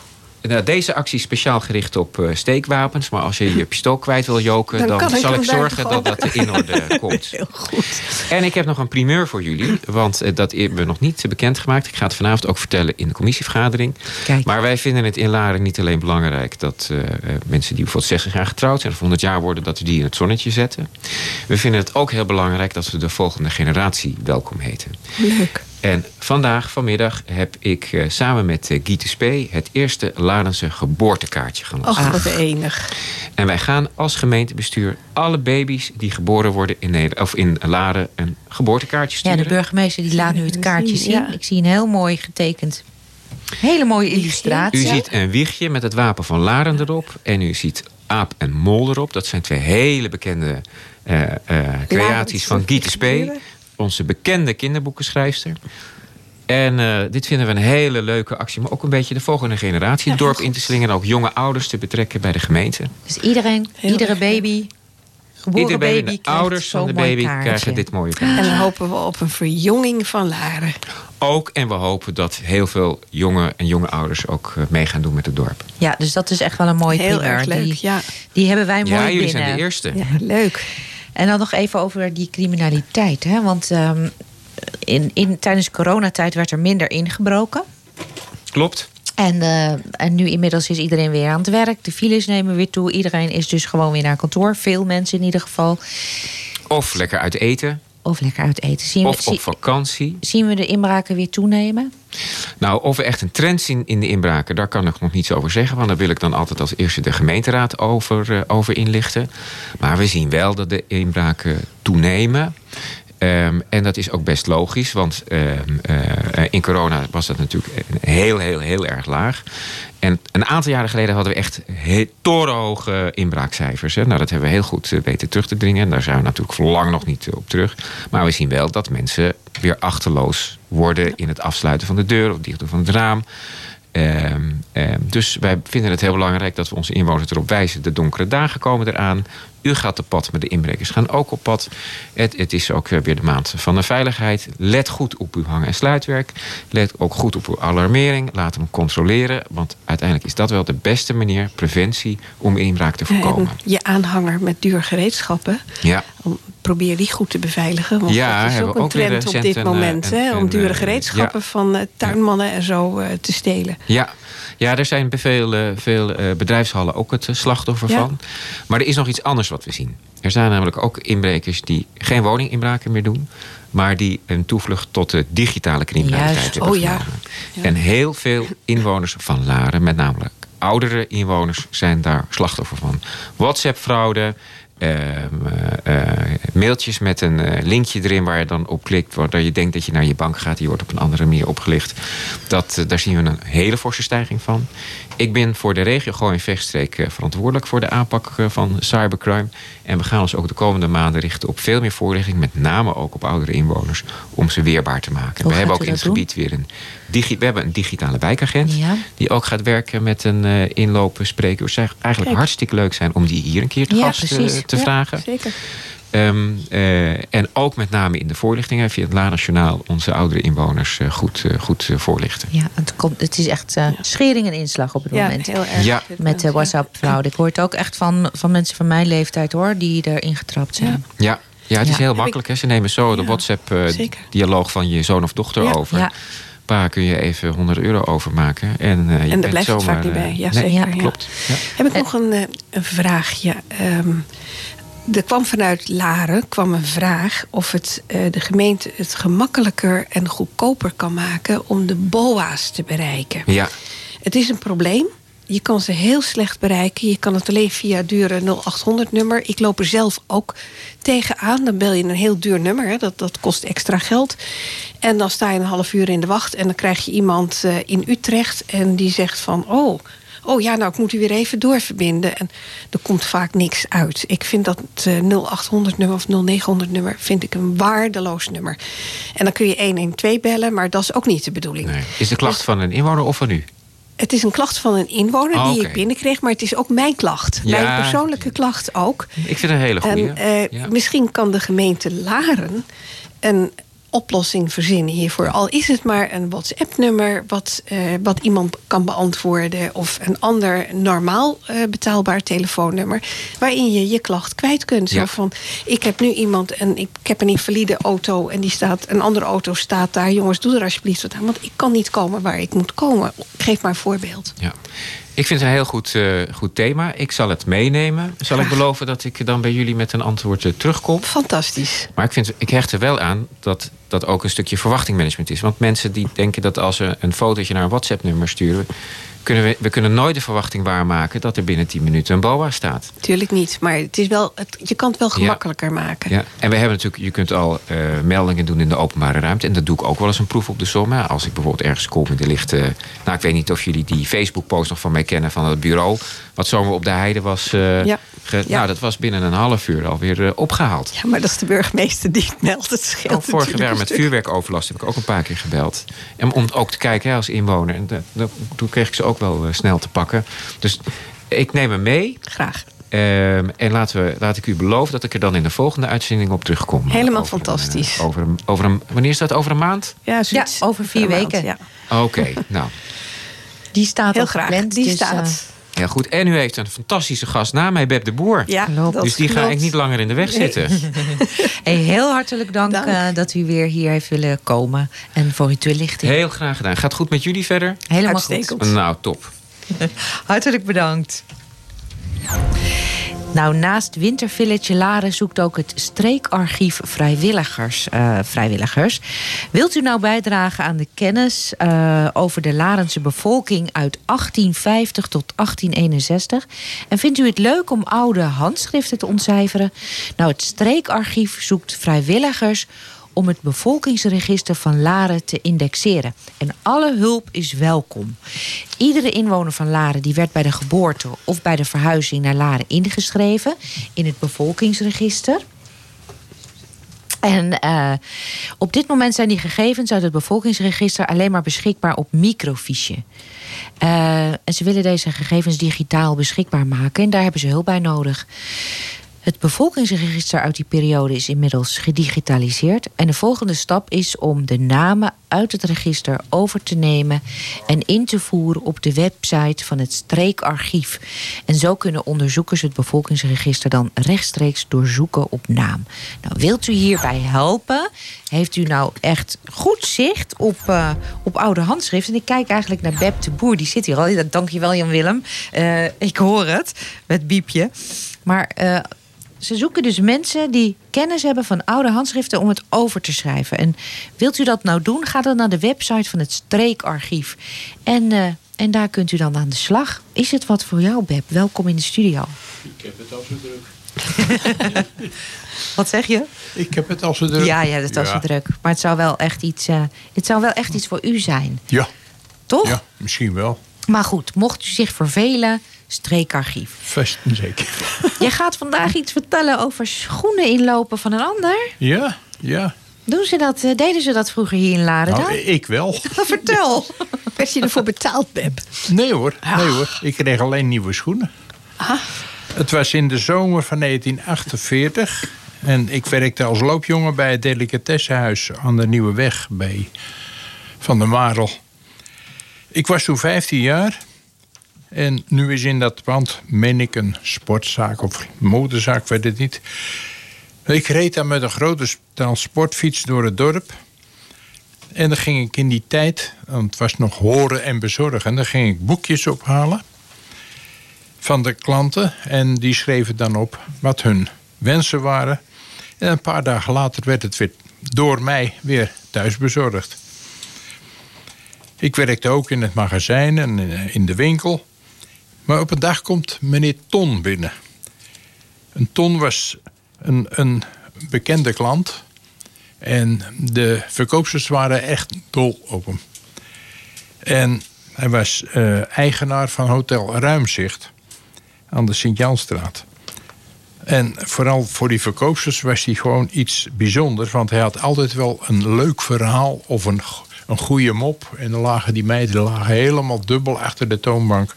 Nou, deze actie is speciaal gericht op eh, steekwapens. Maar als je je pistool kwijt wil joken, Dan zal ik zorgen dat dat in orde komt. Heel goed. En ik heb nog een primeur voor jullie. Want eh, dat hebben we nog niet bekendgemaakt. Ik ga het vanavond ook vertellen in de commissievergadering. Kijk. Maar wij vinden het in Laren niet alleen belangrijk... dat eh, mensen die bijvoorbeeld 60 jaar getrouwd zijn... of 100 jaar worden, dat we die in het zonnetje zetten. We vinden het ook heel belangrijk... dat we de volgende generatie welkom heten. Leuk. En vandaag, vanmiddag, heb ik eh, samen met eh, Guy de Spee... het eerste Larense geboortekaartje gelanceerd. Och, wat enig. En wij gaan als gemeentebestuur alle baby's die geboren worden in, Nederland, of in Laren een geboortekaartje Ja, sturen. de burgemeester die laat nu het kaartje zien. Ja. Ik zie een heel mooi getekend, hele mooie illustratie. U ziet een wiegje met het wapen van Laren erop. En u ziet aap en mol erop. Dat zijn twee hele bekende eh, eh, creaties van Guy Spee. Onze bekende kinderboekenschrijfster. En eh, dit vinden we een hele leuke actie. Maar ook een beetje de volgende generatie het dorp in te slingen. En ook jonge ouders te betrekken bij de gemeente. Dus iedereen, Heel iedere baby, geboren Iedere baby, baby, de krijgt ouders van de baby kaartje. krijgen dit mooie En kaartje. dan hopen we op een verjonging van Laren. Ook, en we hopen dat heel veel jonge en jonge ouders ook eh, mee gaan doen met het dorp. Ja, dus dat is echt wel een mooie Heel primeur. erg leuk, Die, ja. die hebben wij mooi Ja, jullie binnen. zijn de eerste. Ja, leuk. En dan nog even over die criminaliteit. Hè? Want ehm, in, in, tijdens coronatijd werd er minder ingebroken. Klopt. En, eh, en nu inmiddels is iedereen weer aan het werk. De files nemen weer toe. Iedereen is dus gewoon weer naar kantoor. Veel mensen in ieder geval. Of lekker uit eten. Of lekker uit eten. Zien, Of we, op vakantie. zien we de inbraken weer toenemen? Nou, of we echt een trend zien in de inbraken, daar kan ik nog niets over zeggen. Want daar wil ik dan altijd als eerste de gemeenteraad over, eh, over inlichten. Maar we zien wel dat de inbraken toenemen. Ehm, en dat is ook best logisch, want ehm, eh, in corona was dat natuurlijk heel, heel, heel erg laag. En een aantal jaren geleden hadden we echt torenhoge inbraakcijfers. Hè. Nou, dat hebben we heel goed eh, weten terug te dringen. En daar zijn we natuurlijk voor lang nog niet eh, op terug. Maar we zien wel dat mensen weer achterloos worden in het afsluiten van de deur of dicht doen van het raam. Ehm, ehm, dus wij vinden het heel belangrijk dat we onze inwoners erop wijzen. De donkere dagen komen eraan. U gaat op pad, maar de inbrekers gaan ook op pad. Het, het is ook weer de maand van de veiligheid. Let goed op uw hang- en sluitwerk. Let ook goed op uw alarmering. Laat hem controleren. Want uiteindelijk is dat wel de beste manier, preventie, om inbraak te voorkomen. En je aanhanger met duur gereedschappen. Ja. Om, probeer die goed te beveiligen. Want Ja, dat is ook een ook trend op dit moment. eh, hè, om een, dure eh, gereedschappen van eh, tuinmannen en zo eh, te stelen. Ja. ja, er zijn veel, eh, veel eh, bedrijfshallen ook het eh, slachtoffer Ja. van. Maar er is nog iets anders wat we zien. Er zijn namelijk ook inbrekers die geen woninginbraken meer doen. Maar die een toevlucht tot de digitale criminaliteit hebben Oh ja. Ja. En heel veel inwoners van Laren, met name oudere inwoners, zijn daar slachtoffer van. WhatsApp-fraude. ehm, eh, eh, mailtjes met een eh, linkje erin waar je dan op klikt, waardoor je denkt dat je naar je bank gaat. Die wordt op een andere manier opgelicht. Dat, eh, daar zien we een hele forse stijging van. Ik ben voor de regio Gooi Vechtstreek eh, verantwoordelijk voor de aanpak van cybercrime. En we gaan ons ook de komende maanden richten op veel meer voorlichting, met name ook op oudere inwoners, om ze weerbaar te maken. Hoe we hebben ook in het gebied weer een, digi we hebben een digitale wijkagent. Ja. Die ook gaat werken met een uh, inlopen spreker. Het zou eigenlijk Kijk. hartstikke leuk zijn om die hier een keer te Ja, gast te Ja, vragen. Zeker. Ehm, eh, en ook met name in de voorlichting hè, via het La Nationaal onze oudere inwoners eh, goed, eh, goed voorlichten. Ja, het, komt, het is echt schering en inslag op het Ja, moment. heel erg. Ja. Met de WhatsApp-fraude. Ik hoor het ook echt van, van mensen van mijn leeftijd hoor, die erin getrapt zijn. Ja, ja het is heel makkelijk. Hè. Ze nemen zo de. WhatsApp-dialoog van je zoon of dochter Ja. over. Ja. Pa, kun je even 100 euro overmaken? En, eh, je En daar bent blijft het zomaar, vaak niet bij. Ja, nee, zeker. ja. klopt. Ja. Heb ik nog een, een vraagje. Ehm, er kwam vanuit Laren kwam een vraag of het, eh, de gemeente het gemakkelijker en goedkoper kan maken om de BOA's te bereiken. Ja, Het is een probleem. Je kan ze heel slecht bereiken. Je kan het alleen via dure 0800-nummer. Ik loop er zelf ook tegenaan. Dan bel je een heel duur nummer. Hè. Dat, dat kost extra geld. En dan sta je een half uur in de wacht. En dan krijg je iemand eh, in Utrecht. En die zegt van... Oh, oh ja, nou, ik moet u weer even doorverbinden. En er komt vaak niks uit. Ik vind dat eh, 0800-nummer of 0900-nummer... vind ik een waardeloos nummer. En dan kun je 112 bellen, maar dat is ook niet de bedoeling. nee. Is de klacht van een inwoner of van u? Het is een klacht van een inwoner Oh, die ik binnenkreeg, maar het is ook mijn klacht. Ja. Mijn persoonlijke klacht ook. Ik vind het een hele goede. En eh, misschien kan de gemeente Laren een oplossing verzinnen hiervoor. Al is het maar een WhatsApp-nummer wat, eh, wat iemand kan beantwoorden... of een ander normaal eh, betaalbaar telefoonnummer... waarin je je klacht kwijt kunt. Ja. Zo van, ik heb nu iemand en ik, ik heb een invalide auto... en die staat, een andere auto staat daar. Jongens, doe er alsjeblieft wat aan, want ik kan niet komen waar ik moet komen. Geef maar een voorbeeld. Ja. Ik vind het een heel goed, eh, goed thema. Ik zal het meenemen. Zal ik beloven dat ik dan bij jullie met een antwoord eh, terugkom? Fantastisch. Maar ik, vind, ik hecht er wel aan dat dat ook een stukje verwachtingmanagement is. Want mensen die denken dat als ze een fotootje naar een WhatsApp-nummer sturen... Kunnen we, we kunnen nooit de verwachting waarmaken dat er binnen 10 minuten een BOA staat. Tuurlijk niet, maar het is wel, het, je kan het wel gemakkelijker maken. Ja, en we hebben natuurlijk, je kunt al eh, meldingen doen in de openbare ruimte. En dat doe ik ook wel eens een proef op de som. hè. Als ik bijvoorbeeld ergens kom en er ligt. eh, nou, ik weet niet of jullie die Facebook-post nog van mij kennen van het bureau. Wat zomaar op de heide was. eh, Ja. ge-. Nou, dat was binnen een half uur alweer eh, opgehaald. Ja, maar dat is de burgemeester die het meldt. Het scheelt Ook jaar een met vuurwerkoverlast heb ik ook een paar keer gebeld. En om ook te kijken hè, als inwoner. En dat- dat- toen kreeg ik ze ook wel eh, snel te pakken. Dus ik neem hem mee. Graag. Ehm, en laten we, laat ik u beloven dat ik er dan in de volgende uitzending op terugkom. Helemaal Over een, fantastisch. eh, over een, over een, wanneer is dat? Over een maand? Ja, Ja, over vier weken. Ja. Oké, nou. Die staat Heel al graag. gepland. Die dus, staat. Heel goed. En u heeft een fantastische gast na mij, Beb de Boer. ja, klopt. dus die ga ik niet langer in de weg Nee. zitten. hey, heel hartelijk dank, Dank. eh, dat u weer hier heeft willen komen. En voor uw toelichting. Heel graag gedaan. Gaat het goed met jullie verder? Helemaal Uitstekend. Nou, top. goed. Hartelijk bedankt. Nou, naast Wintervillage Laren zoekt ook het streekarchief vrijwilligers. eh, vrijwilligers. Wilt u nou bijdragen aan de kennis eh, over de Larense bevolking uit 1850 tot 1861? En vindt u het leuk om oude handschriften te ontcijferen? Nou, het streekarchief zoekt vrijwilligers om het bevolkingsregister van Laren te indexeren. En alle hulp is welkom. Iedere inwoner van Laren die werd bij de geboorte of bij de verhuizing naar Laren ingeschreven in het bevolkingsregister. En eh, op dit moment zijn die gegevens uit het bevolkingsregister alleen maar beschikbaar op microfiche. Eh, en ze willen deze gegevens digitaal beschikbaar maken en daar hebben ze hulp bij nodig. Het bevolkingsregister uit die periode is inmiddels gedigitaliseerd. En de volgende stap is om de namen uit het register over te nemen en in te voeren op de website van het streekarchief. En zo kunnen onderzoekers het bevolkingsregister dan rechtstreeks doorzoeken op naam. Nou, wilt u hierbij helpen? Heeft u nou echt goed zicht op, eh, op oude handschriften? En ik kijk eigenlijk naar Beb de Boer, die zit hier al. Dankjewel Jan Willem. Eh, ik hoor het, met biepje. Maar eh, ze zoeken dus mensen die kennis hebben van oude handschriften om het over te schrijven. En wilt u dat nou doen? Ga dan naar de website van het streekarchief. En, eh, en daar kunt u dan aan de slag. Is het wat voor jou, Beb? Welkom in de studio. Ik heb het al zo druk. Wat zeg je? Ik heb het al zo druk. Ja, ja, dat was zo druk. Maar het zou wel echt iets, eh, het zou wel echt iets voor u zijn. Ja, Toch? ja, misschien wel. Maar goed, mocht u zich vervelen, streekarchief. Vast zeker. Jij gaat vandaag iets vertellen over schoenen inlopen van een ander. Ja, ja. Doen ze dat, eh, deden ze dat vroeger hier in Laren dan? Nou, ik wel. Vertel. Werd je ervoor betaald, Beb? Nee hoor, nee hoor. Ik kreeg alleen nieuwe schoenen. Het was in de zomer van 1948. En ik werkte als loopjongen bij het delicatessenhuis aan de Nieuwe Weg bij Van der Marel. Ik was toen 15 jaar. En nu is in dat pand, meen ik, een sportzaak of modezaak, weet het niet. Ik reed daar met een grote transportfiets door het dorp. En dan ging ik in die tijd, want het was nog horen en bezorgen, dan ging ik boekjes ophalen van de klanten. En die schreven dan op wat hun wensen waren. En een paar dagen later werd het weer door mij weer thuis bezorgd. Ik werkte ook in het magazijn en in de winkel. Maar op een dag komt meneer Ton binnen. Een Ton was een, een bekende klant. En de verkoopsters waren echt dol op hem. En hij was eh, eigenaar van Hotel Ruimzicht aan de Sint-Janstraat. En vooral voor die verkoopsters was hij gewoon iets bijzonders. Want hij had altijd wel een leuk verhaal of een, een goede mop. En dan lagen die meiden lagen helemaal dubbel achter de toonbank.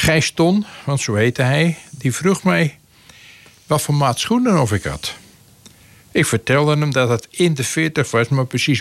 Gijs Ton, want zo heette hij, die vroeg mij wat voor maat schoenen of ik had. Ik vertelde hem dat het in de 40 was, maar precies